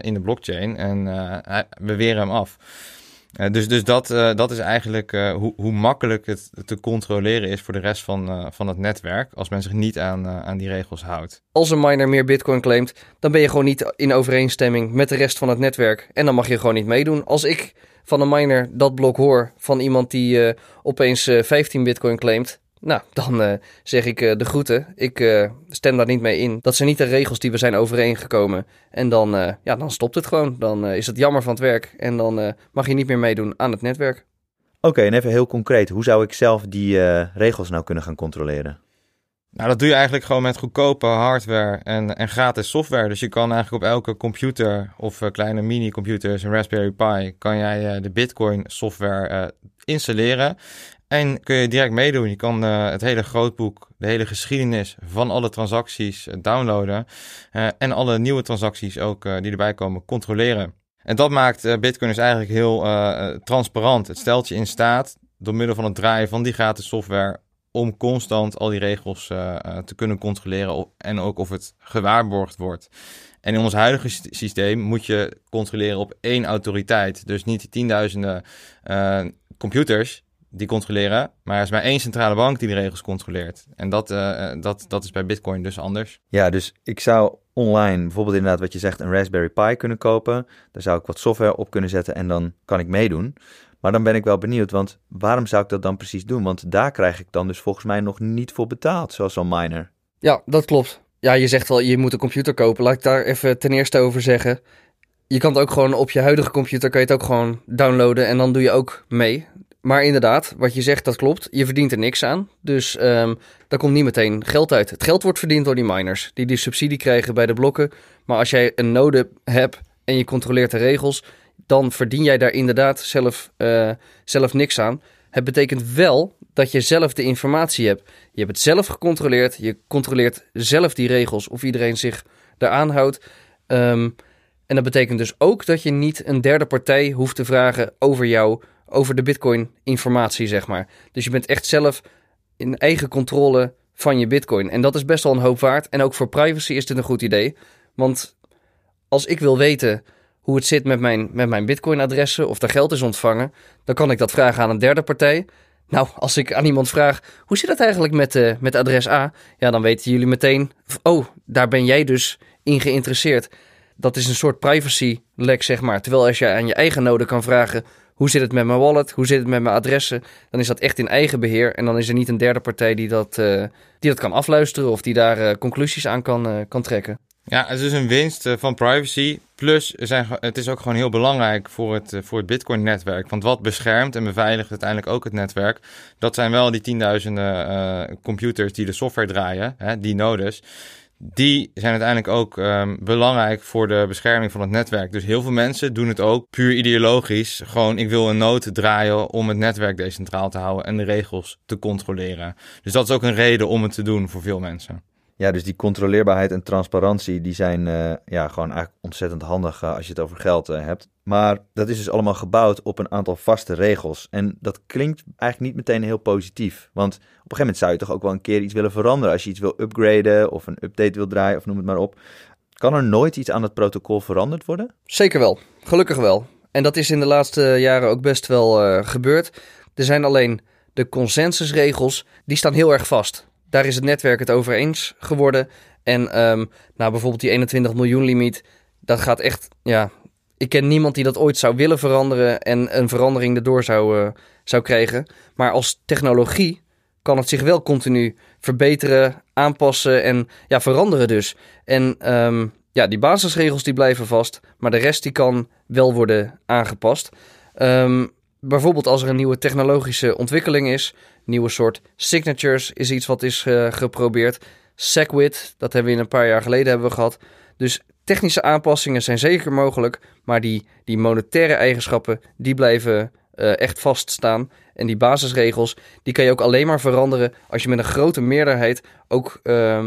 C: in de blockchain en we weren hem af. Uh, dus dus dat, uh, dat is eigenlijk uh, hoe, hoe makkelijk het te controleren is voor de rest van, van het netwerk. Als men zich niet aan, aan die regels houdt.
B: Als een miner meer bitcoin claimt, dan ben je gewoon niet in overeenstemming met de rest van het netwerk. En dan mag je gewoon niet meedoen. Als ik van een miner dat blok hoor van iemand die opeens 15 bitcoin claimt, nou, dan uh, zeg ik uh, de groeten. Ik uh, stem daar niet mee in. Dat zijn niet de regels die we zijn overeengekomen. En dan, ja, dan stopt het gewoon. Dan is het jammer van het werk. En dan mag je niet meer meedoen aan het netwerk.
A: Oké, en even heel concreet. Hoe zou ik zelf die regels nou kunnen gaan controleren?
C: Nou, dat doe je eigenlijk gewoon met goedkope hardware en, en gratis software. Dus je kan eigenlijk op elke computer of kleine mini-computers, een Raspberry Pi, kan jij de Bitcoin software installeren. En kun je direct meedoen. Je kan uh, het hele grootboek, de hele geschiedenis van alle transacties uh, downloaden. Uh, en alle nieuwe transacties ook die erbij komen controleren. En dat maakt Bitcoin dus eigenlijk heel transparant. Het stelt je in staat, door middel van het draaien van die gratis software, om constant al die regels te kunnen controleren. En ook of het gewaarborgd wordt. En in ons huidige systeem moet je controleren op één autoriteit. Dus niet die tienduizenden computers die controleren, maar er is maar één centrale bank die de regels controleert. En dat, uh, dat, dat is bij Bitcoin dus anders.
A: Ja, dus ik zou online bijvoorbeeld inderdaad wat je zegt een Raspberry Pi kunnen kopen. Daar zou ik wat software op kunnen zetten en dan kan ik meedoen. Maar dan ben ik wel benieuwd, want waarom zou ik dat dan precies doen? Want daar krijg ik dan dus volgens mij nog niet voor betaald, zoals zo'n miner.
B: Ja, dat klopt. Ja, je zegt wel, je moet een computer kopen. Laat ik daar even ten eerste over zeggen. Je kan het ook gewoon op je huidige computer, kan je het ook gewoon downloaden en dan doe je ook mee. Maar inderdaad, wat je zegt, dat klopt. Je verdient er niks aan. Dus um, daar komt niet meteen geld uit. Het geld wordt verdiend door die miners, die die subsidie krijgen bij de blokken. Maar als jij een node hebt en je controleert de regels, dan verdien jij daar inderdaad zelf, uh, zelf niks aan. Het betekent wel dat je zelf de informatie hebt. Je hebt het zelf gecontroleerd. Je controleert zelf die regels of iedereen zich daaraan houdt. Um, en dat betekent dus ook dat je niet een derde partij hoeft te vragen over jou, over de Bitcoin-informatie, zeg maar. Dus je bent echt zelf in eigen controle van je Bitcoin. En dat is best wel een hoop waard. En ook voor privacy is dit een goed idee. Want als ik wil weten hoe het zit met mijn, met mijn Bitcoin-adressen of er geld is ontvangen, dan kan ik dat vragen aan een derde partij. Nou, als ik aan iemand vraag, hoe zit het eigenlijk met, uh, met adres A? Ja, dan weten jullie meteen, oh, daar ben jij dus in geïnteresseerd. Dat is een soort privacy lek, zeg maar. Terwijl als je aan je eigen node kan vragen, hoe zit het met mijn wallet? Hoe zit het met mijn adressen? Dan is dat echt in eigen beheer. En dan is er niet een derde partij die dat, uh, die dat kan afluisteren of die daar uh, conclusies aan kan, uh, kan trekken.
C: Ja, het is een winst van privacy. Plus, het is ook gewoon heel belangrijk voor het, voor het Bitcoin-netwerk. Want wat beschermt en beveiligt uiteindelijk ook het netwerk, dat zijn wel die tienduizenden computers die de software draaien, hè, die nodes die zijn uiteindelijk ook um, belangrijk voor de bescherming van het netwerk. Dus heel veel mensen doen het ook puur ideologisch. Gewoon, ik wil een nood draaien om het netwerk decentraal te houden en de regels te controleren. Dus dat is ook een reden om het te doen voor veel mensen.
A: Ja, dus die controleerbaarheid en transparantie, die zijn uh, ja, gewoon eigenlijk ontzettend handig uh, als je het over geld uh, hebt. Maar dat is dus allemaal gebouwd op een aantal vaste regels. En dat klinkt eigenlijk niet meteen heel positief. Want op een gegeven moment zou je toch ook wel een keer iets willen veranderen. Als je iets wil upgraden of een update wil draaien of noem het maar op. Kan er nooit iets aan het protocol veranderd worden?
B: Zeker wel, gelukkig wel. En dat is in de laatste jaren ook best wel gebeurd. Er zijn alleen de consensusregels, die staan heel erg vast. Daar is het netwerk het over eens geworden. En um, nou, bijvoorbeeld die 21 miljoen limiet, dat gaat echt, ja, ik ken niemand die dat ooit zou willen veranderen en een verandering erdoor zou, uh, zou krijgen. Maar als technologie kan het zich wel continu verbeteren, aanpassen en ja, veranderen dus. En um, ja, die basisregels die blijven vast, maar de rest die kan wel worden aangepast. Um, bijvoorbeeld als er een nieuwe technologische ontwikkeling is, nieuwe soort signatures is iets wat is uh, geprobeerd. SegWit, dat hebben we in een paar jaar geleden hebben we gehad. Dus technische aanpassingen zijn zeker mogelijk, maar die, die monetaire eigenschappen, die blijven uh, echt vaststaan. En die basisregels, die kan je ook alleen maar veranderen als je met een grote meerderheid ook uh,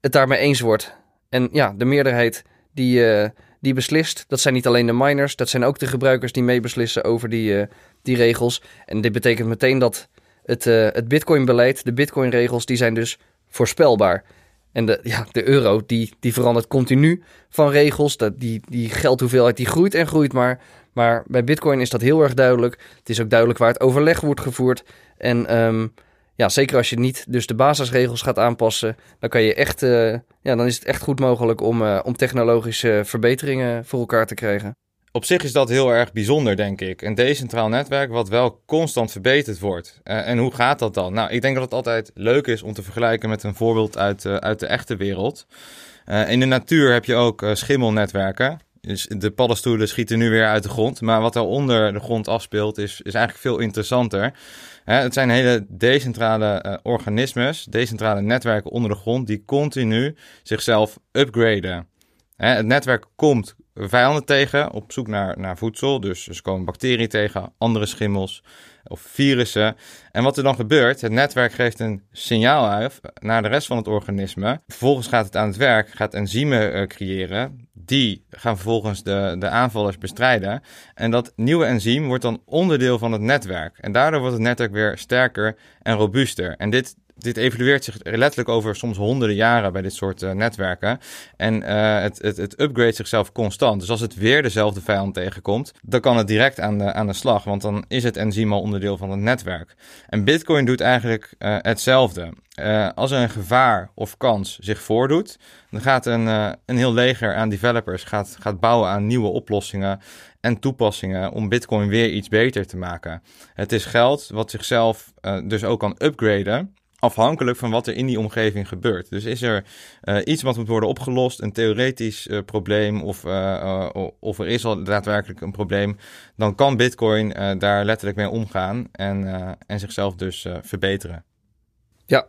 B: het daarmee eens wordt. En ja, de meerderheid die, uh, die beslist, dat zijn niet alleen de miners, dat zijn ook de gebruikers die meebeslissen over die, die regels. En dit betekent meteen dat het, uh, het Bitcoin-beleid, de Bitcoin-regels, die zijn dus voorspelbaar. En de, ja, de euro, die, die verandert continu van regels. Dat, die, die geldhoeveelheid die groeit en groeit maar. Maar bij Bitcoin is dat heel erg duidelijk. Het is ook duidelijk waar het overleg wordt gevoerd. En um, ja, zeker als je niet dus de basisregels gaat aanpassen, dan kan je echt, uh, ja, dan is het echt goed mogelijk om, uh, om technologische verbeteringen voor elkaar te krijgen
C: op zich is dat heel erg bijzonder, denk ik. Een decentraal netwerk wat wel constant verbeterd wordt. Uh, en hoe gaat dat dan? Nou, ik denk dat het altijd leuk is om te vergelijken met een voorbeeld uit, uh, uit de echte wereld. Uh, in de natuur heb je ook schimmelnetwerken. Dus de paddenstoelen schieten nu weer uit de grond. Maar wat er onder de grond afspeelt is, is eigenlijk veel interessanter. het zijn hele decentrale organismes, decentrale netwerken onder de grond, die continu zichzelf upgraden. het netwerk komt vijanden tegen op zoek naar, naar voedsel. Dus ze komen bacteriën tegen, andere schimmels of virussen. En wat er dan gebeurt, het netwerk geeft een signaal uit naar de rest van het organisme. Vervolgens gaat het aan het werk, gaat enzymen uh, creëren. Die gaan vervolgens de, de aanvallers bestrijden. En dat nieuwe enzym wordt dan onderdeel van het netwerk. En daardoor wordt het netwerk weer sterker en robuuster. En dit dit evolueert zich letterlijk over soms honderden jaren bij dit soort uh, netwerken. En uh, het, het, het upgrade zichzelf constant. Dus als het weer dezelfde vijand tegenkomt, dan kan het direct aan de, aan de slag. Want dan is het enzym al onderdeel van het netwerk. En Bitcoin doet eigenlijk uh, hetzelfde. als er een gevaar of kans zich voordoet, dan gaat een, een heel leger aan developers gaat, gaat bouwen aan nieuwe oplossingen en toepassingen om Bitcoin weer iets beter te maken. Het is geld wat zichzelf dus ook kan upgraden afhankelijk van wat er in die omgeving gebeurt. Dus is er uh, iets wat moet worden opgelost, een theoretisch uh, probleem, of, uh, of er is al daadwerkelijk een probleem, dan kan Bitcoin daar letterlijk mee omgaan en, en zichzelf dus verbeteren.
B: Ja,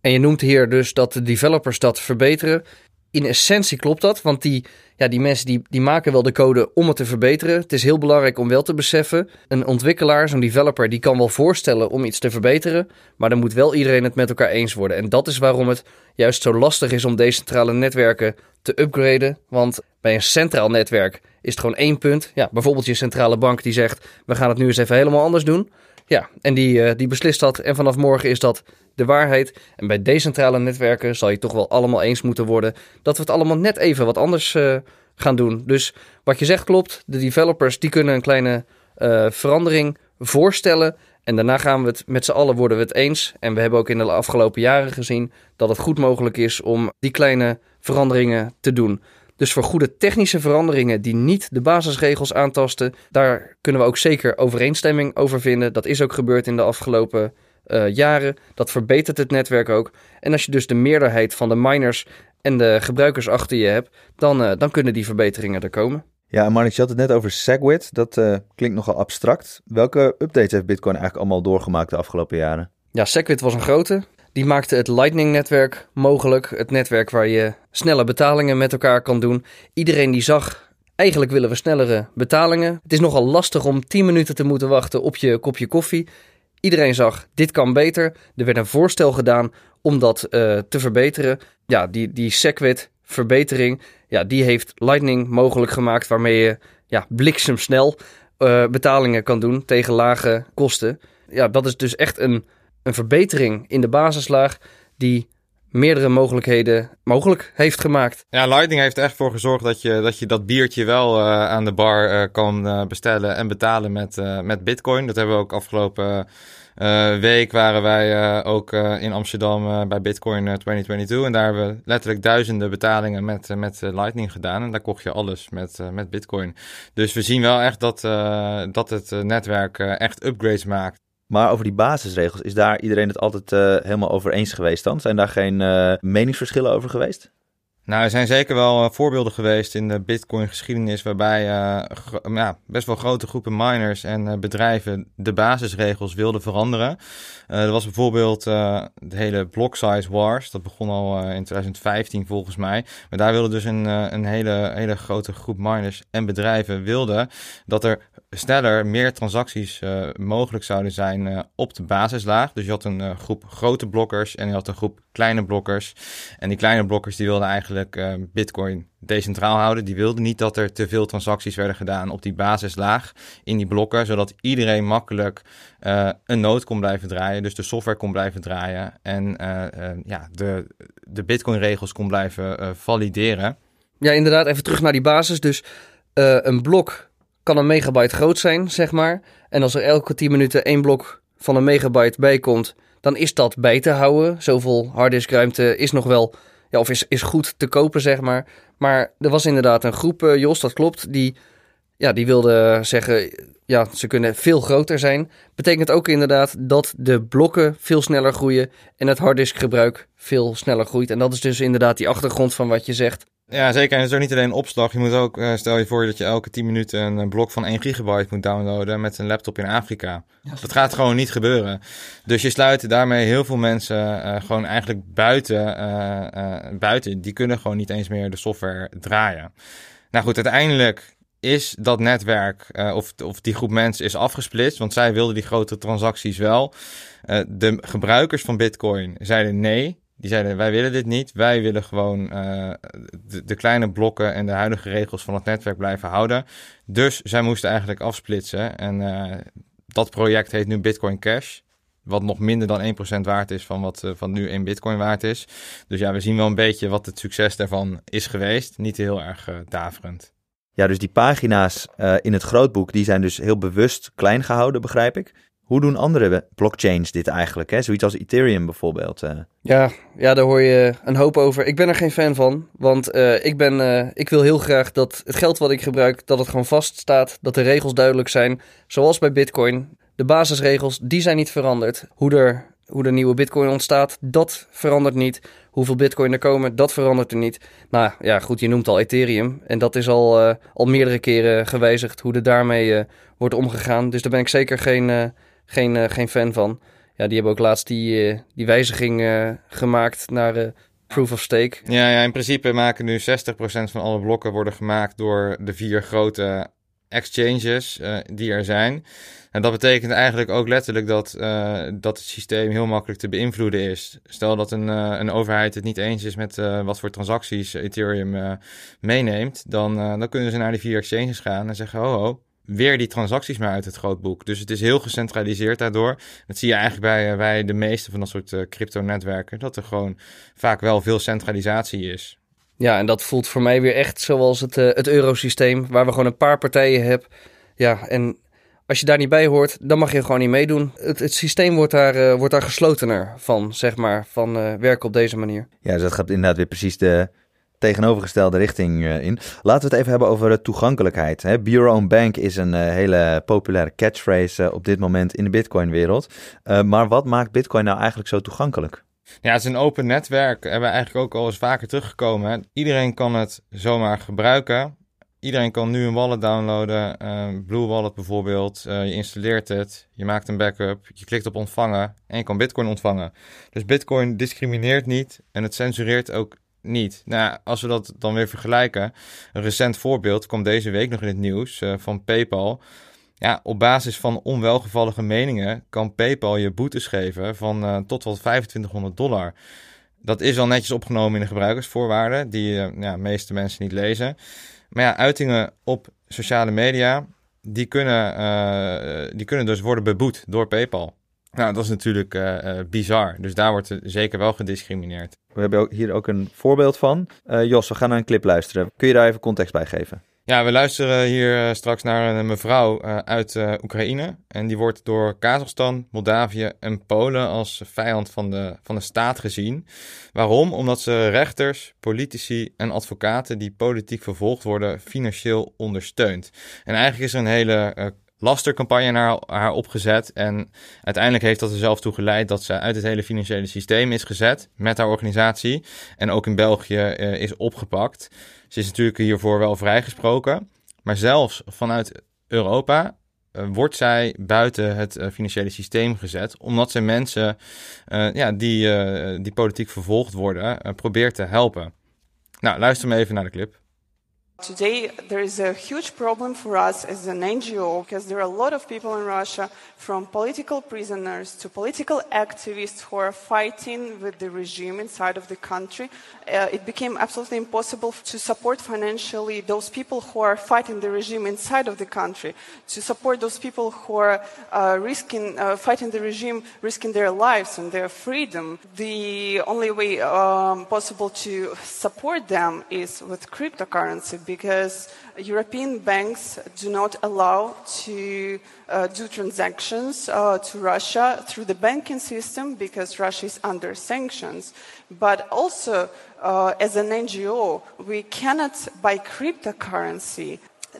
B: en je noemt hier dus dat de developers dat verbeteren. In essentie klopt dat, want die ja, die mensen die, die maken wel de code om het te verbeteren. Het is heel belangrijk om wel te beseffen, een ontwikkelaar, zo'n developer, die kan wel voorstellen om iets te verbeteren, maar dan moet wel iedereen het met elkaar eens worden. En dat is waarom het juist zo lastig is om decentrale netwerken te upgraden, want bij een centraal netwerk is het gewoon één punt. Ja, bijvoorbeeld je centrale bank die zegt, we gaan het nu eens even helemaal anders doen. Ja, en die, uh, die beslist dat en vanaf morgen is dat de waarheid. En bij decentrale netwerken zal je toch wel allemaal eens moeten worden dat we het allemaal net even wat anders uh, gaan doen. Dus wat je zegt klopt. De developers die kunnen een kleine uh, verandering voorstellen. En daarna gaan we het met z'n allen worden we het eens. En we hebben ook in de afgelopen jaren gezien dat het goed mogelijk is om die kleine veranderingen te doen. Dus voor goede technische veranderingen die niet de basisregels aantasten, daar kunnen we ook zeker overeenstemming over vinden. Dat is ook gebeurd in de afgelopen uh, jaren. Dat verbetert het netwerk ook. En als je dus de meerderheid van de miners en de gebruikers achter je hebt, dan, uh, dan kunnen die verbeteringen er komen.
A: Ja, en Marnix, je had het net over SegWit. Dat uh, klinkt nogal abstract. Welke updates heeft Bitcoin eigenlijk allemaal doorgemaakt de afgelopen jaren?
B: Ja, SegWit was een grote. Die maakte het Lightning-netwerk mogelijk. Het netwerk waar je snelle betalingen met elkaar kan doen. Iedereen die zag, eigenlijk willen we snellere betalingen. Het is nogal lastig om 10 minuten te moeten wachten op je kopje koffie. Iedereen zag, dit kan beter. Er werd een voorstel gedaan om dat uh, te verbeteren. Ja, die, die Segwit verbetering, ja, die heeft Lightning mogelijk gemaakt waarmee je ja, bliksemsnel uh, betalingen kan doen tegen lage kosten. Ja, dat is dus echt een, een verbetering in de basislaag die meerdere mogelijkheden mogelijk heeft gemaakt.
C: Ja, Lightning heeft echt voor gezorgd dat je dat, je dat biertje wel uh, aan de bar uh, kan uh, bestellen en betalen met, met Bitcoin. Dat hebben we ook afgelopen week waren wij ook in Amsterdam bij Bitcoin 2022. En daar hebben we letterlijk duizenden betalingen met, met Lightning gedaan. En daar kocht je alles met, met Bitcoin. Dus we zien wel echt dat, dat het netwerk echt upgrades maakt.
A: Maar over die basisregels, is daar iedereen het altijd uh, helemaal over eens geweest dan? Zijn daar geen uh, meningsverschillen over geweest?
C: Nou, er zijn zeker wel uh, voorbeelden geweest in de Bitcoin-geschiedenis waarbij ja, best wel grote groepen miners en bedrijven de basisregels wilden veranderen. er was bijvoorbeeld de hele block size wars, dat begon al in 2015 volgens mij. Maar daar wilde dus een, een hele, hele grote groep miners en bedrijven wilden dat er sneller meer transacties uh, mogelijk zouden zijn uh, op de basislaag. Dus je had een uh, groep grote blokkers en je had een groep kleine blokkers. En die kleine blokkers die wilden eigenlijk Bitcoin decentraal houden. Die wilden niet dat er te veel transacties werden gedaan op die basislaag in die blokken, zodat iedereen makkelijk een node kon blijven draaien. Dus de software kon blijven draaien en ja, de, de Bitcoin-regels kon blijven valideren.
B: Ja, inderdaad. Even terug naar die basis. Dus een blok kan een megabyte groot zijn, zeg maar. En als er elke 10 minuten één blok van een megabyte bij komt, dan is dat bij te houden. Zoveel harddiskruimte is nog wel, ja, of is, is goed te kopen, zeg maar. Maar er was inderdaad een groep, uh, Jos, dat klopt, die, ja, die wilde zeggen, ja, ze kunnen veel groter zijn. Betekent ook inderdaad dat de blokken veel sneller groeien en het harddiskgebruik veel sneller groeit. En dat is dus inderdaad die achtergrond van wat je zegt.
C: Ja, zeker. En het is ook niet alleen opslag. Je moet ook, uh, stel je voor dat je elke 10 minuten een blok van 1 gigabyte moet downloaden met een laptop in Afrika. dat gaat gewoon niet gebeuren. Dus je sluit daarmee heel veel mensen uh, gewoon eigenlijk buiten, uh, buiten. Die kunnen gewoon niet eens meer de software draaien. Nou goed, uiteindelijk is dat netwerk of, of die groep mensen is afgesplitst, want zij wilden die grote transacties wel. de gebruikers van Bitcoin zeiden nee. Die zeiden, wij willen dit niet. Wij willen gewoon uh, de, kleine blokken en de huidige regels van het netwerk blijven houden. Dus zij moesten eigenlijk afsplitsen. En uh, dat project heet nu Bitcoin Cash. wat nog minder dan 1% waard is van wat van nu 1 bitcoin waard is. Dus ja, we zien wel een beetje wat het succes daarvan is geweest. Niet heel erg daverend.
A: Ja, dus die pagina's in het grootboek, die zijn dus heel bewust klein gehouden, begrijp ik. Hoe doen andere blockchains dit eigenlijk? Hè? Zoiets als Ethereum bijvoorbeeld. Uh.
B: Ja, ja, daar hoor je een hoop over. Ik ben er geen fan van, want uh, ik, ben, uh, ik wil heel graag dat het geld wat ik gebruik, dat het gewoon vaststaat, dat de regels duidelijk zijn. Zoals bij Bitcoin. De basisregels, die zijn niet veranderd. Hoe er, hoe de nieuwe Bitcoin ontstaat, dat verandert niet. Hoeveel Bitcoin er komen, dat verandert er niet. Nou ja, goed, je noemt al Ethereum. En dat is al, al meerdere keren gewijzigd hoe er daarmee wordt omgegaan. Dus daar ben ik zeker geen geen, uh, geen fan van. Ja, die hebben ook laatst die, uh, die wijziging uh, gemaakt naar proof of stake.
C: Ja, ja, in principe maken nu 60% van alle blokken worden gemaakt door de vier grote exchanges die er zijn. En dat betekent eigenlijk ook letterlijk dat, dat het systeem heel makkelijk te beïnvloeden is. Stel dat een, een overheid het niet eens is met wat voor transacties Ethereum meeneemt, dan, dan kunnen ze naar die vier exchanges gaan en zeggen: ho, ho, weer die transacties maar uit het grootboek. Dus het is heel gecentraliseerd daardoor. Dat zie je eigenlijk bij, eh, bij de meeste van dat soort uh, crypto-netwerken. Dat er gewoon vaak wel veel centralisatie is.
B: Ja, en dat voelt voor mij weer echt zoals het, uh, het eurosysteem, waar we gewoon een paar partijen hebben. Ja, en als je daar niet bij hoort, dan mag je gewoon niet meedoen. Het, het systeem wordt daar, uh, wordt daar geslotener van, zeg maar, van uh, werken op deze manier.
A: Ja, dus dat gaat inderdaad weer precies de, tegenovergestelde richting uh, in. Laten we het even hebben over toegankelijkheid. Hè. Be your own bank is een uh, hele populaire catchphrase op dit moment in de Bitcoin-wereld. maar wat maakt Bitcoin nou eigenlijk zo toegankelijk?
C: Ja, het is een open netwerk. Hebben we eigenlijk ook al eens vaker teruggekomen. Iedereen kan het zomaar gebruiken. Iedereen kan nu een wallet downloaden, Blue Wallet bijvoorbeeld. je installeert het, je maakt een backup, je klikt op ontvangen en je kan Bitcoin ontvangen. Dus Bitcoin discrimineert niet en het censureert ook niet. Nou, als we dat dan weer vergelijken. Een recent voorbeeld kwam deze week nog in het nieuws uh, van PayPal. Ja, op basis van onwelgevallige meningen kan PayPal je boetes geven van uh, tot wel 2500 dollar. Dat is al netjes opgenomen in de gebruikersvoorwaarden, die de meeste mensen niet lezen. Maar ja, uitingen op sociale media, die kunnen, die kunnen dus worden beboet door PayPal. Nou, dat is natuurlijk uh, bizar. Dus daar wordt zeker wel gediscrimineerd.
A: We hebben hier ook een voorbeeld van. Uh, Jos, we gaan naar een clip luisteren. Kun je daar even context bij geven?
C: Ja, we luisteren hier straks naar een mevrouw uit Oekraïne. En die wordt door Kazachstan, Moldavië en Polen als vijand van de, van de staat gezien. Waarom? Omdat ze rechters, politici en advocaten die politiek vervolgd worden, financieel ondersteunt. En eigenlijk is er een hele lastercampagne naar haar opgezet. En uiteindelijk heeft dat er zelf toe geleid dat ze uit het hele financiële systeem is gezet met haar organisatie. En ook in België uh, is opgepakt. Ze is natuurlijk hiervoor wel vrijgesproken. Maar zelfs vanuit Europa uh, wordt zij buiten het uh, financiële systeem gezet. Omdat ze mensen ja, die, die politiek vervolgd worden probeert te helpen. Nou, luister maar even naar de clip.
D: Today, there is a huge problem for us as an NGO because there are a lot of people in Russia, from political prisoners to political activists, who are fighting with the regime inside of the country. Uh, it became absolutely impossible to support financially those people who are fighting the regime inside of the country, to support those people who are uh, risking, uh, fighting the regime, risking their lives and their freedom. The only way um, possible to support them is with cryptocurrency because European banks do not allow to uh, do transactions uh, to Russia through the banking system because Russia is under sanctions. But also, uh, as an NGO, we cannot buy cryptocurrency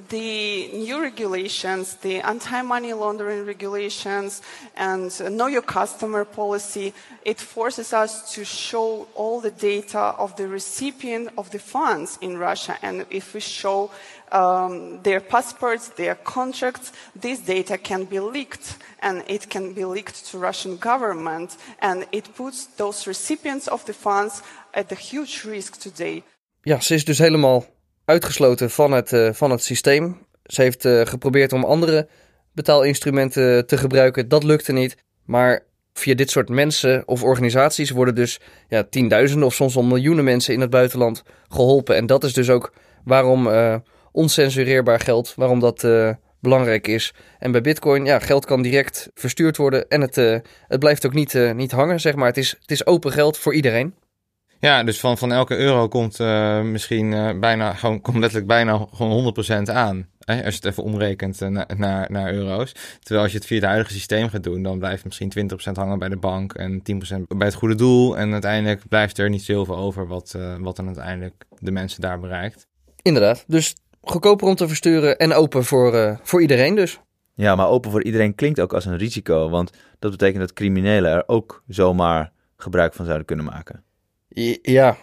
D: the new regulations, the anti-money laundering regulations, and know your customer policy, it forces us to show all the data of the recipient of the funds in Russia. And if we show um, their passports, their contracts, this data can be leaked and it can be leaked to Russian government and it puts those recipients of the funds at a huge risk today.
B: Ja, ze is dus helemaal uitgesloten van het, uh, van het systeem. Ze heeft uh, geprobeerd om andere betaalinstrumenten te gebruiken. Dat lukte niet. Maar via dit soort mensen of organisaties worden dus ja, tienduizenden of soms wel miljoenen mensen in het buitenland geholpen. En dat is dus ook waarom uh, oncensureerbaar geld, waarom dat belangrijk is. En bij Bitcoin, ja, geld kan direct verstuurd worden en het, het blijft ook niet, niet hangen, zeg maar. Het is, het is open geld voor iedereen.
C: Ja, dus van, van elke euro komt uh, misschien bijna, gewoon, komt letterlijk bijna gewoon 100% aan. Hè, als je het even omrekent naar, naar, naar euro's. Terwijl als je het via het huidige systeem gaat doen, dan blijft misschien 20% hangen bij de bank en 10% bij het goede doel. En uiteindelijk blijft er niet zoveel over wat, wat dan uiteindelijk de mensen daar bereikt.
B: Inderdaad, dus goedkoper om te versturen en open voor, uh, voor iedereen dus.
A: Ja, maar open voor iedereen klinkt ook als een risico, want dat betekent dat criminelen er ook zomaar gebruik van zouden kunnen maken.
B: Ja,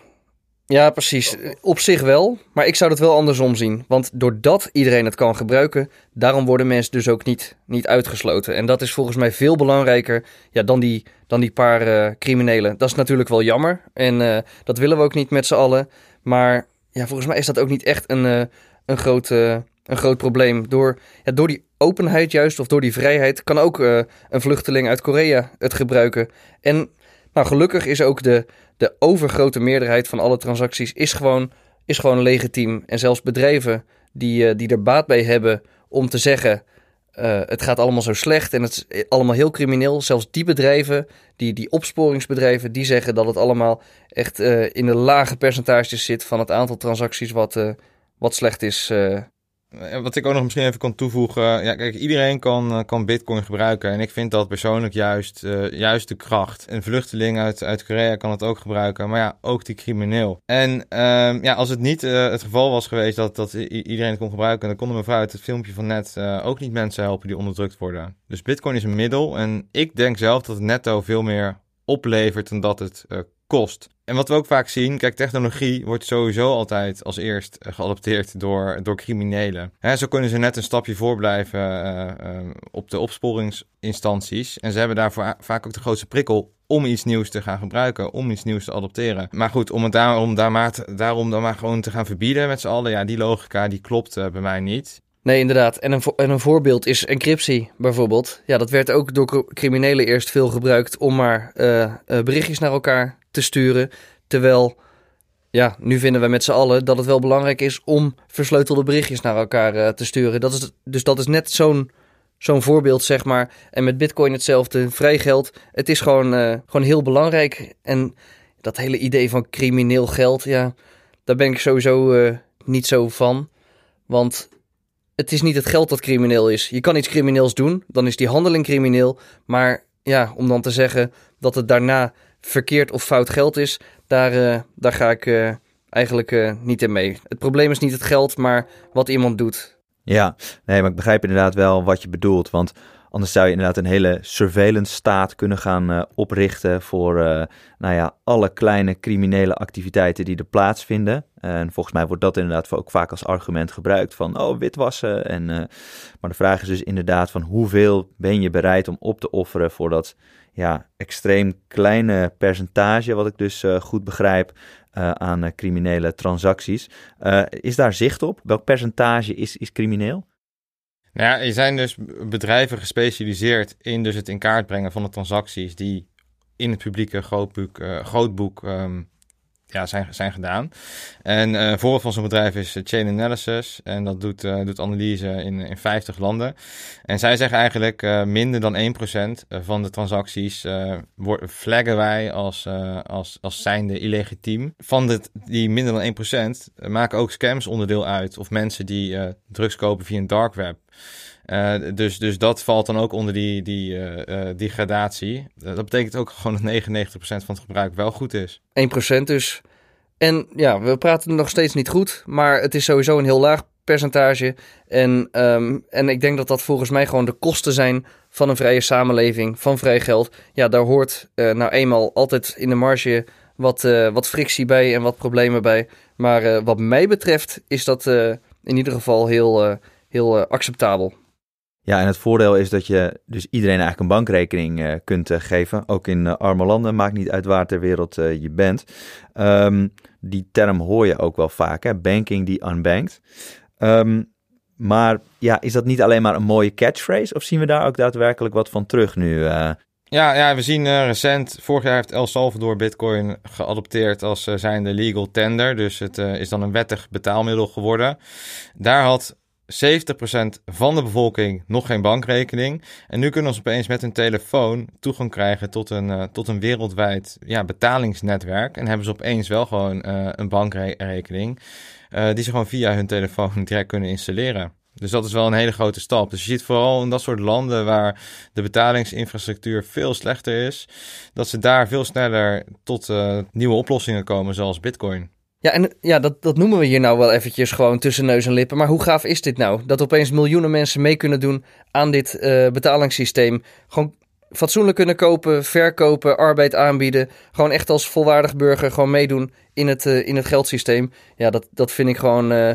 B: ja, precies. Op zich wel, maar ik zou het wel andersom zien. Want doordat iedereen het kan gebruiken, daarom worden mensen dus ook niet, niet uitgesloten. En dat is volgens mij veel belangrijker ja, dan, die, dan die paar uh, criminelen. Dat is natuurlijk wel jammer en uh, dat willen we ook niet met z'n allen. Maar ja, volgens mij is dat ook niet echt een, uh, een, groot, een groot probleem. Door, ja, door die openheid juist, of door die vrijheid, kan ook een vluchteling uit Korea het gebruiken. En nou, gelukkig is ook de, de overgrote meerderheid van alle transacties is gewoon, is gewoon legitiem. En zelfs bedrijven die, die er baat bij hebben om te zeggen... Uh, het gaat allemaal zo slecht en het is allemaal heel crimineel. Zelfs die bedrijven, die, die opsporingsbedrijven, die zeggen dat het allemaal echt in de lage percentages zit van het aantal transacties wat, wat slecht is.
C: Wat ik ook nog misschien even kan toevoegen. Ja, kijk, iedereen kan, kan Bitcoin gebruiken. En ik vind dat persoonlijk juist, uh, juist de kracht. Een vluchteling uit, uit Korea kan het ook gebruiken. Maar ja, ook die crimineel. En um, ja, als het niet uh, het geval was geweest dat, dat iedereen het kon gebruiken. dan kon de mevrouw uit het filmpje van net ook niet mensen helpen die onderdrukt worden. Dus Bitcoin is een middel. En ik denk zelf dat het netto veel meer oplevert dan dat het kost. En wat we ook vaak zien, kijk, technologie wordt sowieso altijd als eerst geadopteerd door, door criminelen. Hè, zo kunnen ze net een stapje voorblijven uh, uh, op de opsporingsinstanties. En ze hebben daarvoor vaak ook de grootste prikkel om iets nieuws te gaan gebruiken, om iets nieuws te adopteren. Maar goed, om het daarom, daar maar, daarom dan maar gewoon te gaan verbieden met z'n allen, ja, die logica die klopt bij mij niet.
B: Nee, inderdaad. En een, en een voorbeeld is encryptie bijvoorbeeld. Ja, dat werd ook door criminelen eerst veel gebruikt om maar berichtjes naar elkaar te sturen. Terwijl, ja, nu vinden we met z'n allen dat het wel belangrijk is om versleutelde berichtjes naar elkaar uh, te sturen. Dat is, dus dat is net zo'n zo'n voorbeeld, zeg maar. En met Bitcoin hetzelfde, vrij geld. Het is gewoon, gewoon heel belangrijk. En dat hele idee van crimineel geld, ja, daar ben ik sowieso niet zo van. Want het is niet het geld dat crimineel is. Je kan iets crimineels doen, dan is die handeling crimineel. Maar ja, om dan te zeggen dat het daarna verkeerd of fout geld is, daar, uh, daar ga ik uh, eigenlijk uh, niet in mee. Het probleem is niet het geld, maar wat iemand doet.
A: Ja, nee, maar ik begrijp inderdaad wel wat je bedoelt. Want Anders zou je inderdaad een hele surveillance staat kunnen gaan oprichten voor nou ja, alle kleine criminele activiteiten die er plaatsvinden. En volgens mij wordt dat inderdaad ook vaak als argument gebruikt van oh, witwassen. En, maar de vraag is dus inderdaad van hoeveel ben je bereid om op te offeren voor dat ja, extreem kleine percentage, wat ik dus goed begrijp, aan criminele transacties. is daar zicht op? Welk percentage is, is crimineel?
C: Nou ja, er zijn dus bedrijven gespecialiseerd in dus het in kaart brengen van de transacties die in het publieke grootboek, grootboek um, ja, zijn, zijn gedaan. En uh, een voorbeeld van zo'n bedrijf is Chain Analysis. En dat doet, uh, doet analyse in, in 50 landen. En zij zeggen eigenlijk minder dan 1% van de transacties flaggen wij als, als, als zijnde illegitiem. Van de, die minder dan 1% maken ook scams onderdeel uit. Of mensen die drugs kopen via een dark web. Uh, dus, dus dat valt dan ook onder die, die, uh, die gradatie. dat betekent ook gewoon dat 99% van het gebruik wel goed is.
B: 1% dus. En ja, we praten nog steeds niet goed, maar het is sowieso een heel laag percentage. En, um, en ik denk dat dat volgens mij gewoon de kosten zijn van een vrije samenleving, van vrij geld. Ja, daar hoort nou eenmaal altijd in de marge wat, wat frictie bij en wat problemen bij. Maar wat mij betreft is dat in ieder geval heel, heel acceptabel.
A: Ja, en het voordeel is dat je dus iedereen eigenlijk een bankrekening uh, kunt uh, geven. Ook in uh, arme landen, maakt niet uit waar ter wereld je bent. Um, die term hoor je ook wel vaak, hè? banking die unbanked. Um, maar ja, is dat niet alleen maar een mooie catchphrase? Of zien we daar ook daadwerkelijk wat van terug nu?
C: Ja, ja, we zien recent, vorig jaar heeft El Salvador Bitcoin geadopteerd als zijnde legal tender. Dus het is dan een wettig betaalmiddel geworden. Daar had 70% van de bevolking nog geen bankrekening. En nu kunnen we opeens met een telefoon toegang krijgen tot een, uh, tot een wereldwijd ja, betalingsnetwerk. En hebben ze opeens wel gewoon uh, een bankrekening uh, die ze gewoon via hun telefoon direct kunnen installeren. Dus dat is wel een hele grote stap. Dus je ziet vooral in dat soort landen waar de betalingsinfrastructuur veel slechter is, dat ze daar veel sneller tot nieuwe oplossingen komen, zoals Bitcoin.
B: Ja, en ja, dat, dat noemen we hier nou wel eventjes gewoon tussen neus en lippen. Maar hoe gaaf is dit nou? Dat opeens miljoenen mensen mee kunnen doen aan dit uh, betalingssysteem. Gewoon fatsoenlijk kunnen kopen, verkopen, arbeid aanbieden. Gewoon echt als volwaardig burger gewoon meedoen in het, uh, in het geldsysteem. Ja, dat, dat vind ik gewoon uh,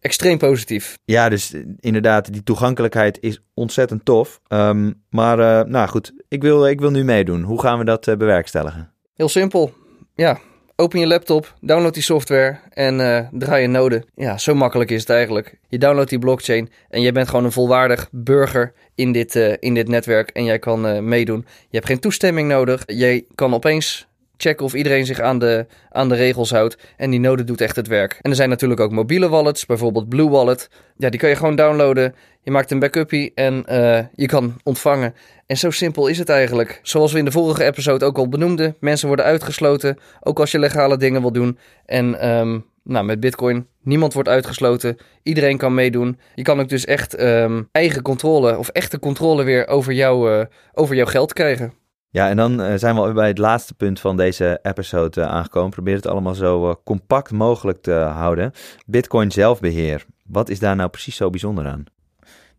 B: extreem positief.
A: Ja, dus inderdaad, die toegankelijkheid is ontzettend tof. Um, maar nou goed, ik wil, ik wil nu meedoen. Hoe gaan we dat bewerkstelligen?
B: Heel simpel. Ja, Open je laptop, download die software en uh, draai een node. Ja, zo makkelijk is het eigenlijk. Je downloadt die blockchain en jij bent gewoon een volwaardig burger in dit, uh, in dit netwerk en jij kan uh, meedoen. Je hebt geen toestemming nodig. Jij kan opeens checken of iedereen zich aan de, aan de regels houdt. En die node doet echt het werk. En er zijn natuurlijk ook mobiele wallets, bijvoorbeeld Blue Wallet. Ja, die kan je gewoon downloaden. Je maakt een backupie en uh, je kan ontvangen. En zo simpel is het eigenlijk. Zoals we in de vorige episode ook al benoemden. Mensen worden uitgesloten, ook als je legale dingen wil doen. En um, nou, met Bitcoin, niemand wordt uitgesloten. Iedereen kan meedoen. Je kan ook dus echt um, eigen controle of echte controle weer over, jou, uh, over jouw geld krijgen.
A: Ja, en dan uh, zijn we bij het laatste punt van deze episode uh, aangekomen. Probeer het allemaal zo uh, compact mogelijk te houden. Bitcoin zelfbeheer. Wat is daar nou precies zo bijzonder aan?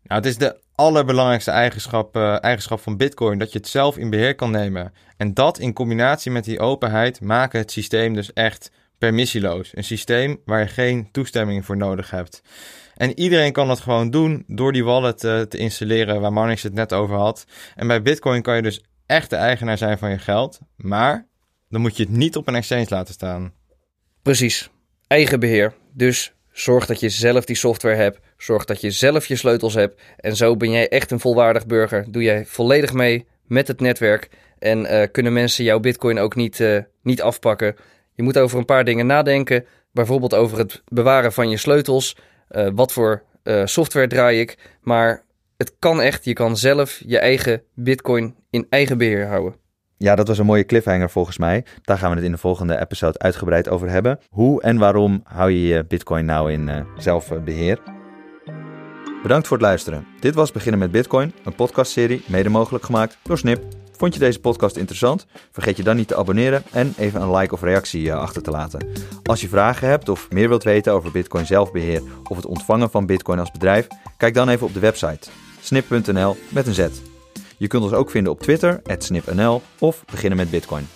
C: Nou, het is de allerbelangrijkste eigenschap, eigenschap van Bitcoin, dat je het zelf in beheer kan nemen. En dat in combinatie met die openheid maken het systeem dus echt permissieloos. Een systeem waar je geen toestemming voor nodig hebt. En iedereen kan dat gewoon doen door die wallet te installeren waar Marnix het net over had. En bij Bitcoin kan je dus echt de eigenaar zijn van je geld. Maar dan moet je het niet op een exchange laten staan.
B: Precies. Eigen beheer. Dus zorg dat je zelf die software hebt. Zorg dat je zelf je sleutels hebt. En zo ben jij echt een volwaardig burger. Doe jij volledig mee met het netwerk. En uh, kunnen mensen jouw bitcoin ook niet, uh, niet afpakken. Je moet over een paar dingen nadenken. Bijvoorbeeld over het bewaren van je sleutels. Uh, wat voor software draai ik. Maar het kan echt. Je kan zelf je eigen bitcoin in eigen beheer houden.
A: Ja, dat was een mooie cliffhanger volgens mij. Daar gaan we het in de volgende episode uitgebreid over hebben. Hoe en waarom hou je je bitcoin nou in uh, zelfbeheer? Bedankt voor het luisteren. Dit was Beginnen met Bitcoin, een podcastserie mede mogelijk gemaakt door Snip. Vond je deze podcast interessant? Vergeet je dan niet te abonneren en even een like of reactie uh, achter te laten. Als je vragen hebt of meer wilt weten over Bitcoin zelfbeheer of het ontvangen van Bitcoin als bedrijf, kijk dan even op de website snip.nl met een Z. Je kunt ons ook vinden op Twitter, snipnl of beginnen met Bitcoin.